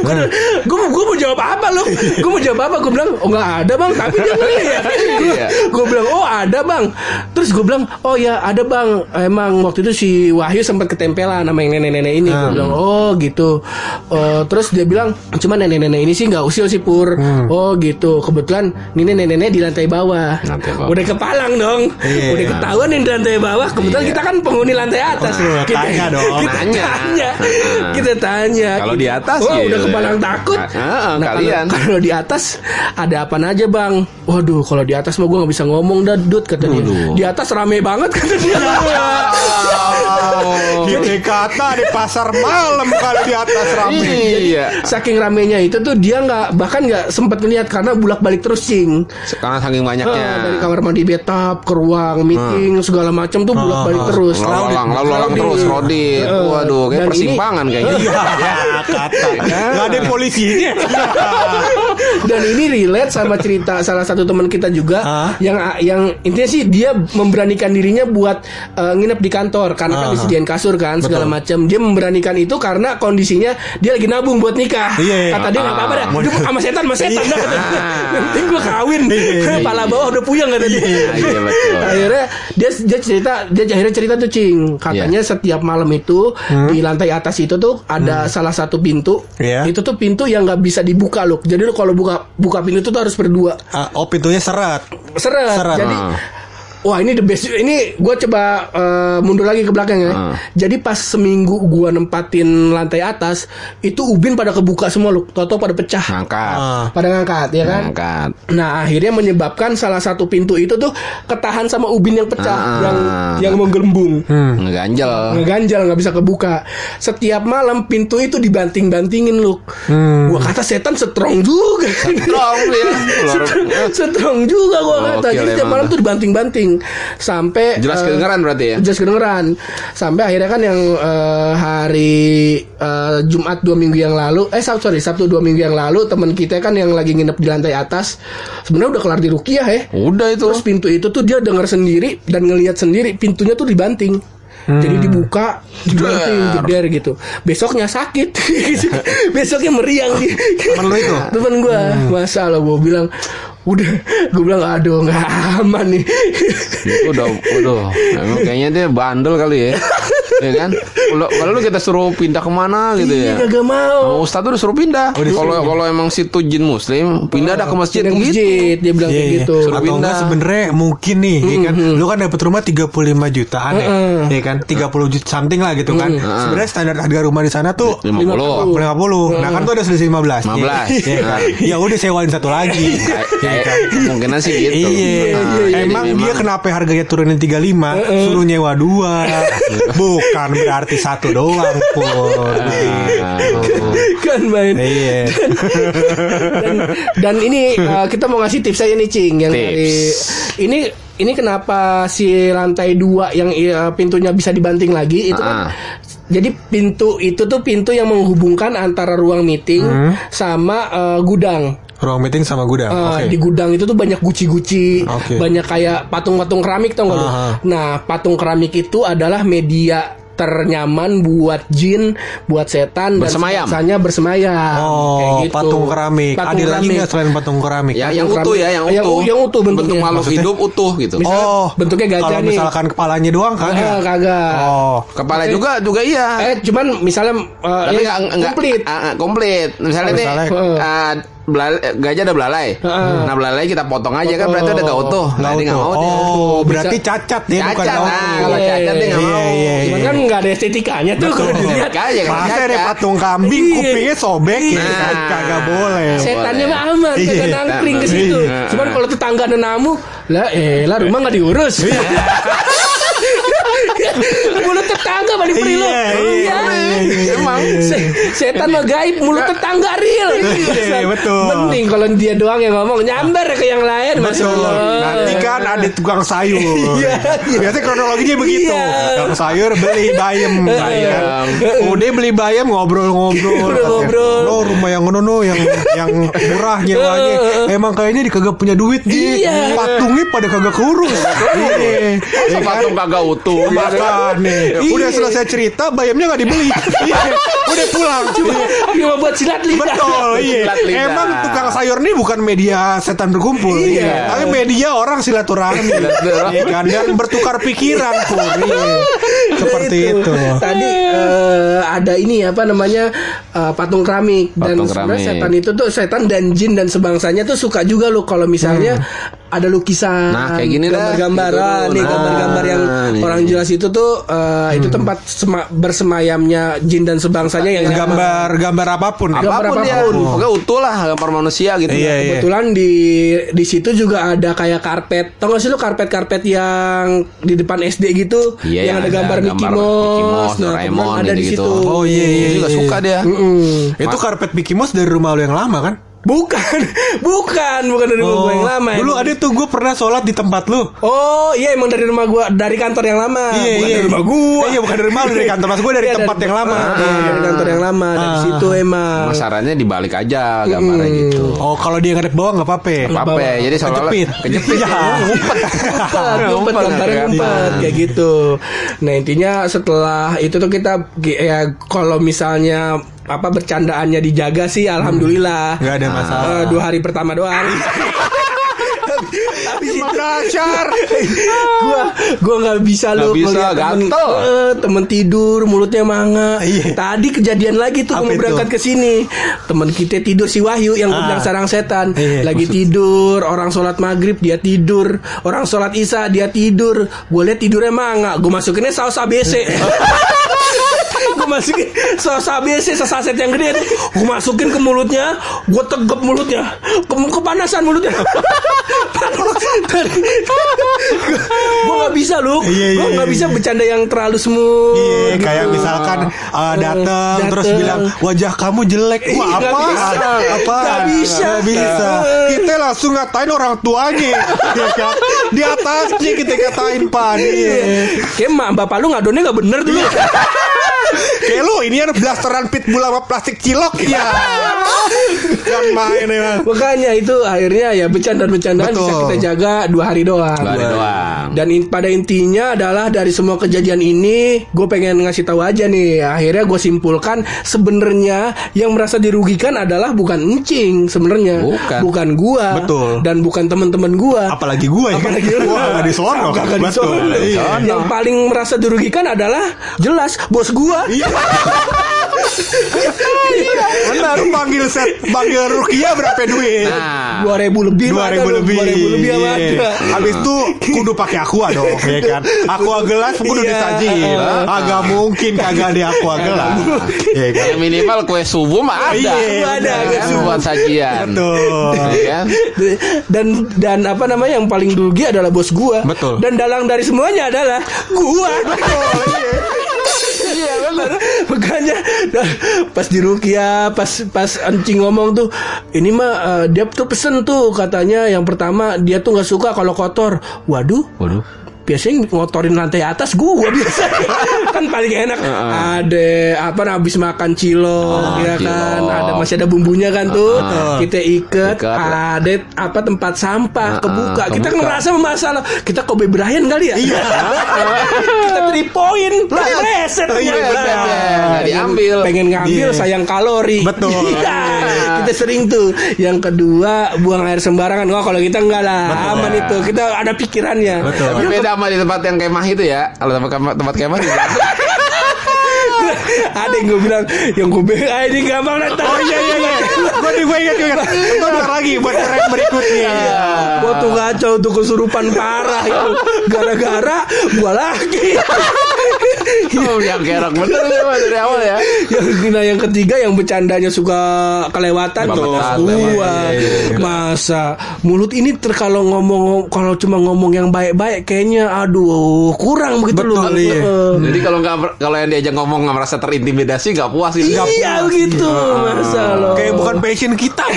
gue gue mau jawab apa lo gue mau jawab apa gue bilang oh nggak ada bang tapi dia ngeliat Iya. gue bilang oh ada bang terus gue bilang oh ya ada bang emang waktu itu si Wahyu sempat ketempelan sama yang nenek-nenek ini gue bilang oh gitu Oh, terus dia bilang cuma nenek-nenek ini sih nggak usil sih pur oh gitu kebetulan ini nenek-nenek di lantai bawah Lantai bawah. udah kepalang dong Iya. udah ketahuan yang di lantai bawah kebetulan Iya. kita kan penghuni lantai atas Oh, tanya dong. kita Tanya. tanya kita tanya Kalau di atas, oh, iya. udah kepalang takut Ah, ah, Nah, kalian. kalau, kalau di atas ada apa aja bang? Waduh, kalau di atas mah gue nggak bisa ngomong dah, Dut kata dia. Di atas rame banget kata dia. Oh. Gini kata di pasar malam kalau di atas rame. Iya. Saking ramenya itu tuh dia nggak bahkan nggak sempat ngeliat karena bulak balik terus cing. Karena saking banyaknya. Ah, dari kamar mandi betap ke ruang meeting segala macam tuh bulak balik terus. Lalu lalang, lalu lalang terus, Rodi. Eh, Waduh, kayak persimpangan kayaknya. Ya kata. Gak ada polisinya. Dan ini relate sama cerita salah satu teman kita juga yang yang intinya sih dia memberanikan dirinya buat eh, nginep di kantor karena kan. Disediain kasur kan segala macam. Dia memberanikan itu karena kondisinya dia lagi nabung buat nikah. Iya, iya. Kata dia nggak apa-apa dah. Ah. Dia sama setan, sama setan dah. Yang penting gue kawin. Iya, iya. Pala bawah udah puyeng kata dia. Iya, betul. akhirnya dia dia cerita dia akhirnya cerita tuh cing katanya setiap malam itu di lantai atas itu tuh ada salah satu pintu Iya. itu tuh pintu yang nggak bisa dibuka loh jadi lo kalau buka buka pintu tuh harus berdua Ah, oh pintunya seret. seret, Seret. jadi Ah. Wah ini the best Ini gue coba eh, mundur lagi ke belakang ya Ah. Jadi pas seminggu gue nempatin lantai atas Itu ubin pada kebuka semua loh Toto pada pecah Ngangkat. Ah. Pada ngangkat ya kan Ngangkat. Nah akhirnya menyebabkan salah satu pintu itu tuh Ketahan sama ubin yang pecah Ah. Yang yang menggelembung Ngeganjel. ngeganjal nggak bisa kebuka setiap malam pintu itu dibanting-bantingin lu Hmm. gua kata setan strong juga Strong. Luar- strong, strong juga gua kata jadi setiap malam tuh dibanting-banting sampai Jelas eh, kedengeran berarti ya. jelas kedengeran sampai akhirnya kan yang eh, hari eh, Jumat dua minggu yang lalu eh Sabtu sorry Sabtu dua minggu yang lalu teman kita kan yang lagi nginep di lantai atas sebenarnya udah kelar di rukiah ya Udah itu. Terus pintu itu tuh dia dengar sendiri dan ngelihat sendiri pintunya tuh dibanting. Jadi dibuka, jeder gitu. Besoknya sakit. Besoknya meriang dia. Temen lu itu? Temen gue, masa lo gue bilang udah gue bilang aduh nggak aman nih udah udah emang kayaknya dia bandel kali ya ya kan? Kalau kalau kita suruh pindah ke mana gitu iya ya? kagak mau. Sama Ustadz tuh disuruh pindah. Kalau kalau emang situ jin muslim, pindah dah ke masjid Pindah ke gitu. masjid dia bilang Iya, kayak iya. gitu. Suruh Atau enggak pindah. sebenarnya mungkin nih ya kan? Lu kan dapat rumah 35 jutaan ya? Ya kan? 30 juta something lah gitu kan? Sebenarnya standar harga rumah di sana tuh 50. 50 Nah kan tuh ada selisih 15 15. Iya kan? Ya udah sewain satu lagi. Kayak- kayak kemungkinan sih gitu. Iya, Nah, emang dia kenapa harganya turunin 35 Suruh nyewa dua. Bukan berarti satu doang pur Ah, kan main Iya dan, dan ini uh, kita mau ngasih tips aja nih cing yang Tips. dari ini ini kenapa si lantai dua yang uh, pintunya bisa dibanting lagi itu kan Ah. jadi pintu itu tuh pintu yang menghubungkan antara ruang meeting sama uh, gudang Ruang meeting sama gudang Uh, Oke Di gudang itu tuh banyak guci-guci, Oke. banyak kayak patung-patung keramik tau gak lu? Aha. Nah, patung keramik itu adalah media ternyaman buat jin, buat setan Bersemayam. dan sisanya bersemayam. Oh, Kayak gitu. patung keramik. Patung Ada lagi keramik. nggak selain patung keramik? Ya, Patung yang utuh keramik. ya, yang Yang- utuh. yang utuh bentuknya. Bentuk makhluk Maksudnya? hidup utuh gitu. Misalnya oh, bentuknya gajah kalau nih. misalkan kepalanya doang kagak. kagak. Oh, Kepala juga juga iya. Eh, cuman misalnya uh, Tapi ya, enggak komplit. ah, komplit. Misalnya nih Misalnya. ah, belal- eh, gajah ada belalai. Nah, belalai kita potong aja kan berarti udah gak utuh. Nah, dia nggak utuh. mau dia. Oh, berarti cacat dia bukan Cacat, nggak nah, utuh. kalau cacat dia nggak Iya, mau. iya, Cuman iya. kan nggak ada estetikanya tuh kalau dilihat. Makanya kalau Masa ada patung kambing Iya. kupingnya sobek ya kan? kagak boleh. Setannya mah aman, kagak nangkring ke situ. Cuman kalau tetangga ada namu, lah eh lah rumah nggak diurus. mulut tetangga mah diberi lo. Iya, iya, iya, Emang se- setan mah gaib, mulut tetangga real. Iya, betul. Mending kalau dia doang yang ngomong nyamber ke yang lain, Betul. Nanti kan ada tukang sayur. Iya, iya. Biasanya kronologinya begitu. Iya. Tukang sayur beli bayam. Bayam. Udah beli bayam ngobrol-ngobrol. Lo rumah yang ngono no yang yang murah nyewanya. Emang kayaknya di kagak punya duit. Iya. Patungnya pada kagak. Iya. Iya kan? patung kagak utuh. Nih. Iya. Udah selesai cerita bayamnya nggak dibeli. Iya, udah pulang. Iya. Cuma buat silat lidah. Betul, iya. Emang tukang sayur ini bukan media setan berkumpul, Iya. Tapi media orang silaturahmi. Iya kan? Dan bertukar pikiran. Iya. Seperti Nah, itu. Tadi eh, ada ini apa namanya eh, patung keramik dan sebenarnya setan itu tuh setan dan jin dan sebangsanya tuh suka juga loh kalau misalnya ada lukisan, Nah, kayak gini dah. gambar-gambaran, Gitu. nih Nah, gambar-gambar yang nih. orang jelas itu tuh eh, itu tempat sema- bersemayamnya jin dan sebangsanya yang Gambar gambar apa pun. Gambar apa pun apa pun. pokoknya utuh lah gambar manusia gitu Iya, iya. Kebetulan di di situ juga ada kayak karpet. Tau gak sih lu karpet-karpet yang di depan SD gitu, Iya, yang ada ada gambar Mickey gambar Mouse. Mickey Mouse, nah, Doraemon, ada di situ. Oh iya iya. Dia juga iya. suka dia Mm-mm. Itu karpet Mickey Mouse dari rumah lu yang lama kan? Bukan, bukan, bukan dari rumah gua yang lama. Oh, Dulu emang. ada tuh gue pernah sholat di tempat lu. Oh iya emang dari rumah gua, dari kantor yang lama. iya bukan iya. dari rumah gua. Eh, iya bukan dari rumah lu dari kantor mas gue dari Iya, tempat yang lama. Ah, Iya. dari kantor yang lama. Dari Ah. situ emang. Masarannya dibalik aja gambarnya gitu Oh kalau dia ngadep bawah nggak apa-apa. apa apa ya jadi seolah Kejepit. kejepit Iya. ngumpet, ngumpet, Ngumpet, gambarnya ngumpet kayak gitu. Nah intinya setelah itu tuh kita ya kalau misalnya apa bercandaannya dijaga sih, alhamdulillah. Nggak ada masalah. Eh, dua hari pertama doang. Habis itu Dasar. gua gua nggak bisa Nggak lu bisa, temen, eh, temen tidur mulutnya manga Iya. tadi kejadian lagi tuh mau berangkat ke sini temen kita tidur si Wahyu yang Ah. bilang sarang setan Iya. lagi tidur orang sholat maghrib dia tidur orang sholat isya dia tidur gue liat tidurnya manga gue masukinnya saus ABC masukin saus ABC sesaset yang gede gue masukin ke mulutnya gue tegep mulutnya ke kepanasan mulutnya gue nggak bisa lu Iya, iya, gue nggak iya, bisa iya. bercanda yang terlalu smooth Iya, gitu. kayak misalkan uh, datang terus bilang wajah kamu jelek. Wah, apa? bisa. Apa? Nggak bisa. Nggak bisa. Kita langsung ngatain orang tuanya. ya kan? Di atasnya kita katain pan. Iya. kayak mak bapak lu ngadonnya nggak bener dulu Kayak lu ini kan blasteran pitbull sama plastik cilok ya. kan main emang. makanya itu akhirnya ya bercanda-bercandaan bisa kita jaga dua hari doang Dua hari doang. Dan in- pada intinya adalah dari semua kejadian ini, gue pengen ngasih tahu aja nih. Akhirnya gue simpulkan sebenarnya yang merasa dirugikan adalah bukan encing sebenarnya, Bukan. gua, Betul. dan bukan teman-teman gua. Apalagi gue ya kan. Apalagi lu. Gua nggak disono. Disono. Iya. Yang paling merasa dirugikan adalah jelas bos gua. Iya. Benar panggil set panggil Rukia berapa duit? nah Dua ribu lebih, dua ribu lebih. Dua ribu lebih sama Iya. ada. Habis itu kudu pakai aqua dong, ya kan? Aqua gelas kudu Iya. disajiin. Agak mungkin kagak ada aqua gelas. Ya kan? ya minimal kue subuh mah ada Iya, ada, kue kan, subuh. buat sajian Betul. Iya kan? dan dan apa namanya yang paling rugi adalah bos gua Betul. dan dalang dari semuanya adalah gua iya benar. Makanya dah, pas di Rukia pas pas encing ngomong tuh ini mah eh, dia tuh pesen tuh katanya yang pertama dia tuh nggak suka kalau kotor. Waduh. Waduh biasanya ngotorin lantai atas gua biasa. Kan paling enak. Ada apa nah, habis makan cilok ya kan? cilok. ada masih ada bumbunya kan tuh. Kita iket Iket. ada apa tempat sampah kebuka. Kita kebuka. ngerasa masalah kita Kobe Bryant kali ya? Iya. Kita three point lah reset. Iya, benar. Nggak diambil. pengen ngambil Iya. sayang kalori. Betul. Iya. kita sering tuh. Yang kedua buang air sembarangan. Oh kalau kita enggak lah. Aman itu. Kita ada pikirannya. Betul. Beda sama di tempat yang kemah itu ya. Kalau tempat kemah, tempat kemah di ada yang gue bilang yang gue bilang ah, ini gampang datang Oh iya iya iya. Gue nih gue ingat gue ingat. Itu ntar lagi buat rap berikutnya. Gua tuh kacau tuh kesurupan parah itu gara-gara gua lagi Oh, yang kerok bener ya Mas, dari awal ya. yang nah, yang ketiga yang bercandanya suka kelewatan tuh Kelewatan, gua iya, iya. masa mulut ini ter kalau ngomong kalau cuma ngomong yang baik-baik kayaknya aduh kurang begitu Betul, loh iya. Heeh. Jadi kalau nggak kalau yang diajak ngomong nggak merasa terintimidasi nggak puas gitu. Iya begitu masa lo Kayak bukan passion kita.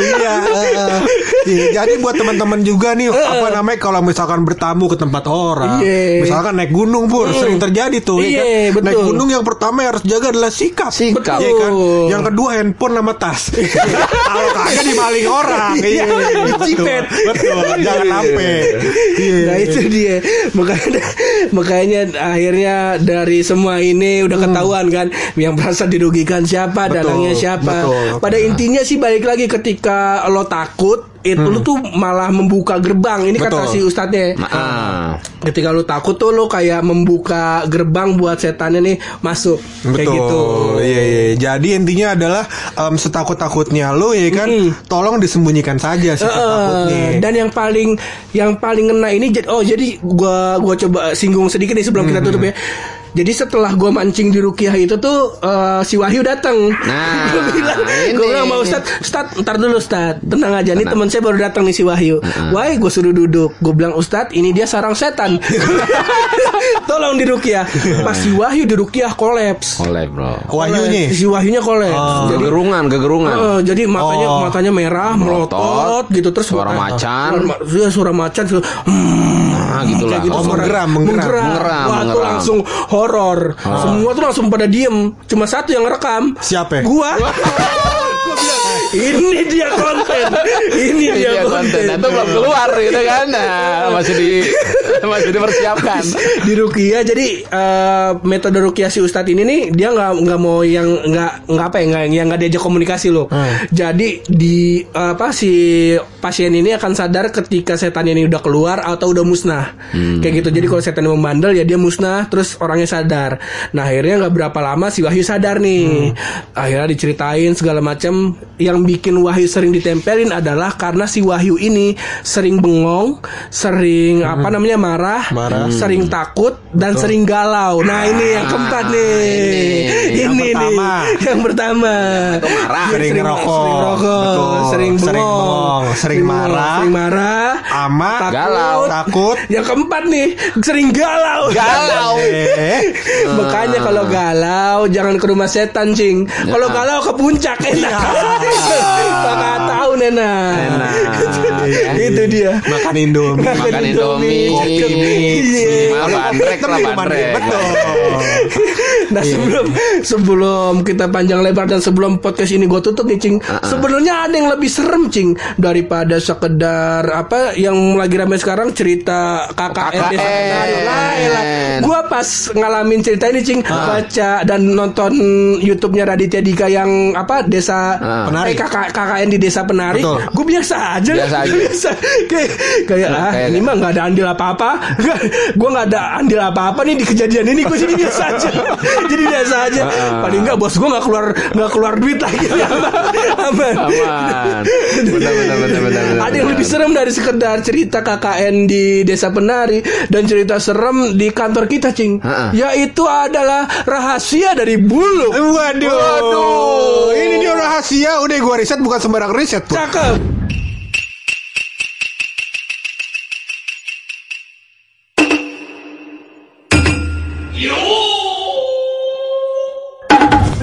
Iya. Iya, Jadi buat teman-teman juga nih apa namanya kalau misalkan bertamu ke tempat orang, Iya. misalkan naik gunung pur, sering terjadi terjadi tuh ya Iya, kan? betul. Naik gunung yang pertama yang harus jaga adalah sikap. Sikap. Iya kan? Yang kedua handphone sama tas. Kalau kagak dimaling orang. Iya, Dicipet. Betul. betul. Jangan sampai. Iya. Nah itu dia makanya makanya akhirnya dari semua ini udah ketahuan kan yang merasa dirugikan siapa Hmm. Betul, dalangnya siapa. betul. Pada intinya sih balik lagi ketika lo takut itu lu tuh malah membuka gerbang. Ini kata Hmm. Betul. si ustadznya. Ah. Ketika lu takut tuh lo kayak membuka gerbang buat setannya nih masuk kayak Betul. gitu. Iya, iya. Jadi intinya adalah em, setakut-takutnya lo ya kan, Mm. tolong disembunyikan saja sih Eh, takutnya. dan yang paling yang paling ngena ini oh jadi gua gua coba singgung sedikit nih sebelum kita tutup ya. Jadi setelah gua mancing di Rukiah itu tuh eh, si Wahyu datang. Nah, gua bilang, gua bilang sama Ustad, Ustad, ntar dulu Ustad, tenang aja. Nih teman saya baru datang nih si Wahyu. Wah, gue suruh duduk. Gue bilang Ustad, ini dia sarang setan. Tolong di Rukiah. Pas si Wahyu di Rukiah kolaps. Oleh bro. Wahyunya. Si Wahyunya kolaps. Jadi Gegerungan, gegerungan. Eh, jadi matanya Oh. matanya merah, Melotot, melotot gitu terus suara macan. Suara, iya, suara macan suara, hmm, Nah, gitulah. kayak gitu Oh, menggeram, menggeram. Menggeram, Wah, tuh menggeram. langsung horor. Semua tuh langsung pada diem. Cuma satu yang ngerekam. Siapa? Gua. Gua bilang, ini dia konten. Ini Ini dia dia konten. konten. Itu belum keluar gitu kan. Nah, masih di masih dipersiapkan. di Rukia jadi eh, metode Rukia si Ustadz ini nih dia nggak nggak mau yang nggak nggak apa ya nggak yang nggak diajak komunikasi loh. Jadi di apa si pasien ini akan sadar ketika setan ini udah keluar atau udah musnah. Kayak gitu. Jadi kalau setan ini membandel ya dia musnah terus orangnya sadar. Nah akhirnya nggak berapa lama si Wahyu sadar nih. Akhirnya diceritain segala macam yang bikin Wahyu sering ditempelin adalah karena si Wahyu ini sering bengong sering apa namanya marah Marah. sering takut dan sering galau. Nah, ini yang keempat nih. Ini, Yang nih pertama. yang pertama. marah. Dia Sering ngerokok. sering rokok, Betul. sering bengong, Sering bengong, sering marah. sering marah, Ama takut, galau. takut. Yang keempat nih, sering galau. Galau. Makanya kalau galau jangan ke rumah setan, Cing. Kalau Ya. galau ke puncak enak. Bakal tahu Nena. Enak. Itu dia. makan Indomie. Makan Indomie. Kopi mix. Iya. Bandrek lah, bandrek. Betul. Nah sebelum sebelum kita panjang lebar dan sebelum podcast ini gue tutup nih cing, sebenarnya ada yang lebih serem cing daripada sekedar apa yang lagi ramai sekarang cerita. Lah, elah. Gua pas ngalamin cerita ini cing baca dan nonton YouTube-nya Raditya Dika yang apa desa Penari. eh, KK KKN di desa penari, Betul. gue biasa aja, Biasa aja. biasa kayak kayak ah ini mah nggak ada andil apa-apa, gue nggak ada andil apa-apa nih di kejadian ini gue jadi biasa aja, jadi biasa aja. Paling nggak bos gue nggak keluar nggak keluar duit lagi, aman. Aman. Benar benar benar benar. benar, Ada yang lebih serem dari sekedar cerita KKN di Desa Penari dan cerita serem di kantor kita, Cing. Ha-ha. Yaitu adalah rahasia dari bulu. Waduh. Waduh. Ini dia rahasia. Udah gua riset bukan sembarang riset tuh. Cakep.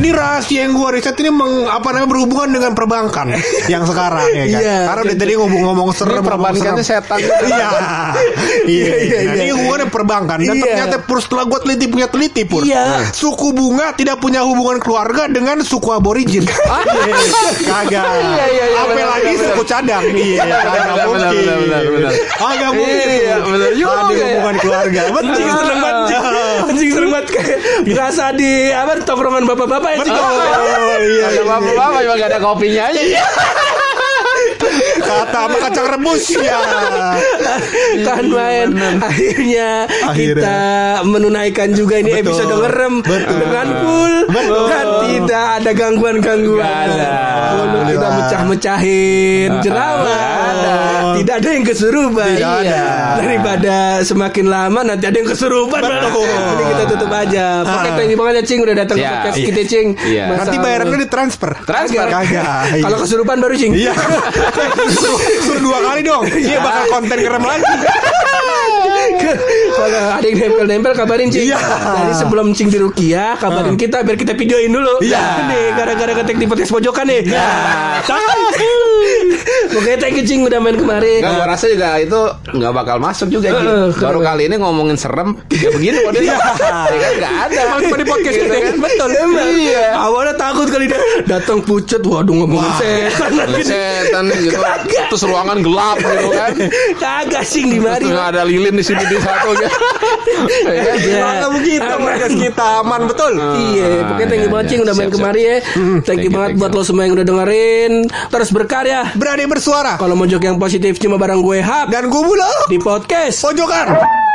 Ini rahasia yang gua riset ini meng, apa namanya berhubungan dengan perbankan yang sekarang ya kan. Iya. Karena udah tadi ngomong-ngomong serem, perbankannya setan. Iya. Iya, iya, Nah, Ini hubungannya perbankan dan Iya. ternyata pur setelah gua teliti punya teliti pur. Iya. Suku bunga tidak punya hubungan keluarga dengan suku aborigin. Kagak. Iya, iya, iya, Apa benar, lagi benar, suku cadang. Iya, kagak mungkin. benar, benar, benar. Kagak mungkin. Iya, benar Ada ya. hubungan keluarga. Anjing serem banget. Anjing serem banget kayak berasa di apa tongkrongan bapak-bapak Betul. Iya, Ada iya. apa-apa cuma gak ada kopinya aja. Kata sama kacang rebus ya. kan main akhirnya kita menunaikan juga ini Betul. episode ngerem Betul. dengan full Betul. dan tidak ada gangguan-gangguan. Kita mecah-mecahin jerawat. Tidak ada yang kesurupan. Tidak ada. Daripada semakin lama nanti ada yang kesurupan. Betul. Jadi kita tutup aja. Pakai thank you banget ya Cing udah datang ke Siap. podcast Iya. kita Cing. Iya. Nanti bayarannya ditransfer. Transfer. Kagak. Kalau kesurupan baru Cing. Suruh, suruh dua kali dong. Iya bakal konten keren lagi. Kalau ada yang nempel-nempel kabarin Cing. Iya. Jadi sebelum Cing di Rukia kabarin kita biar kita videoin dulu. Iya. Nih gara-gara ketek di podcast pojokan nih. Nah. Pokoknya thank you Cing udah main kemarin. Enggak, gua rasa juga itu nggak bakal masuk juga Ji. Eh, Baru kali ini ngomongin serem, ya begini kok dia. Ya kan nggak ada. Emang cuma di podcast Gitu kan. Betul emang Iya. Awalnya takut kali dia Datang pucet Waduh ngomongin setan Setan gitu. Terus ruangan gelap gitu kan. Kagak sing di mari Terus ada lilin di sini di satu ya. Ya? Iya. Nggak begitu podcast kita aman betul. Iya, pokoknya thank you iya, banget iya. Cing udah main kemari ya. Thank you Thank you, banget buat lo semua yang udah dengerin. Terus berkarya. Berani bersuara Kalau mau jok yang positif cuma bareng gue Hap dan gue mulu di podcast. pojokan.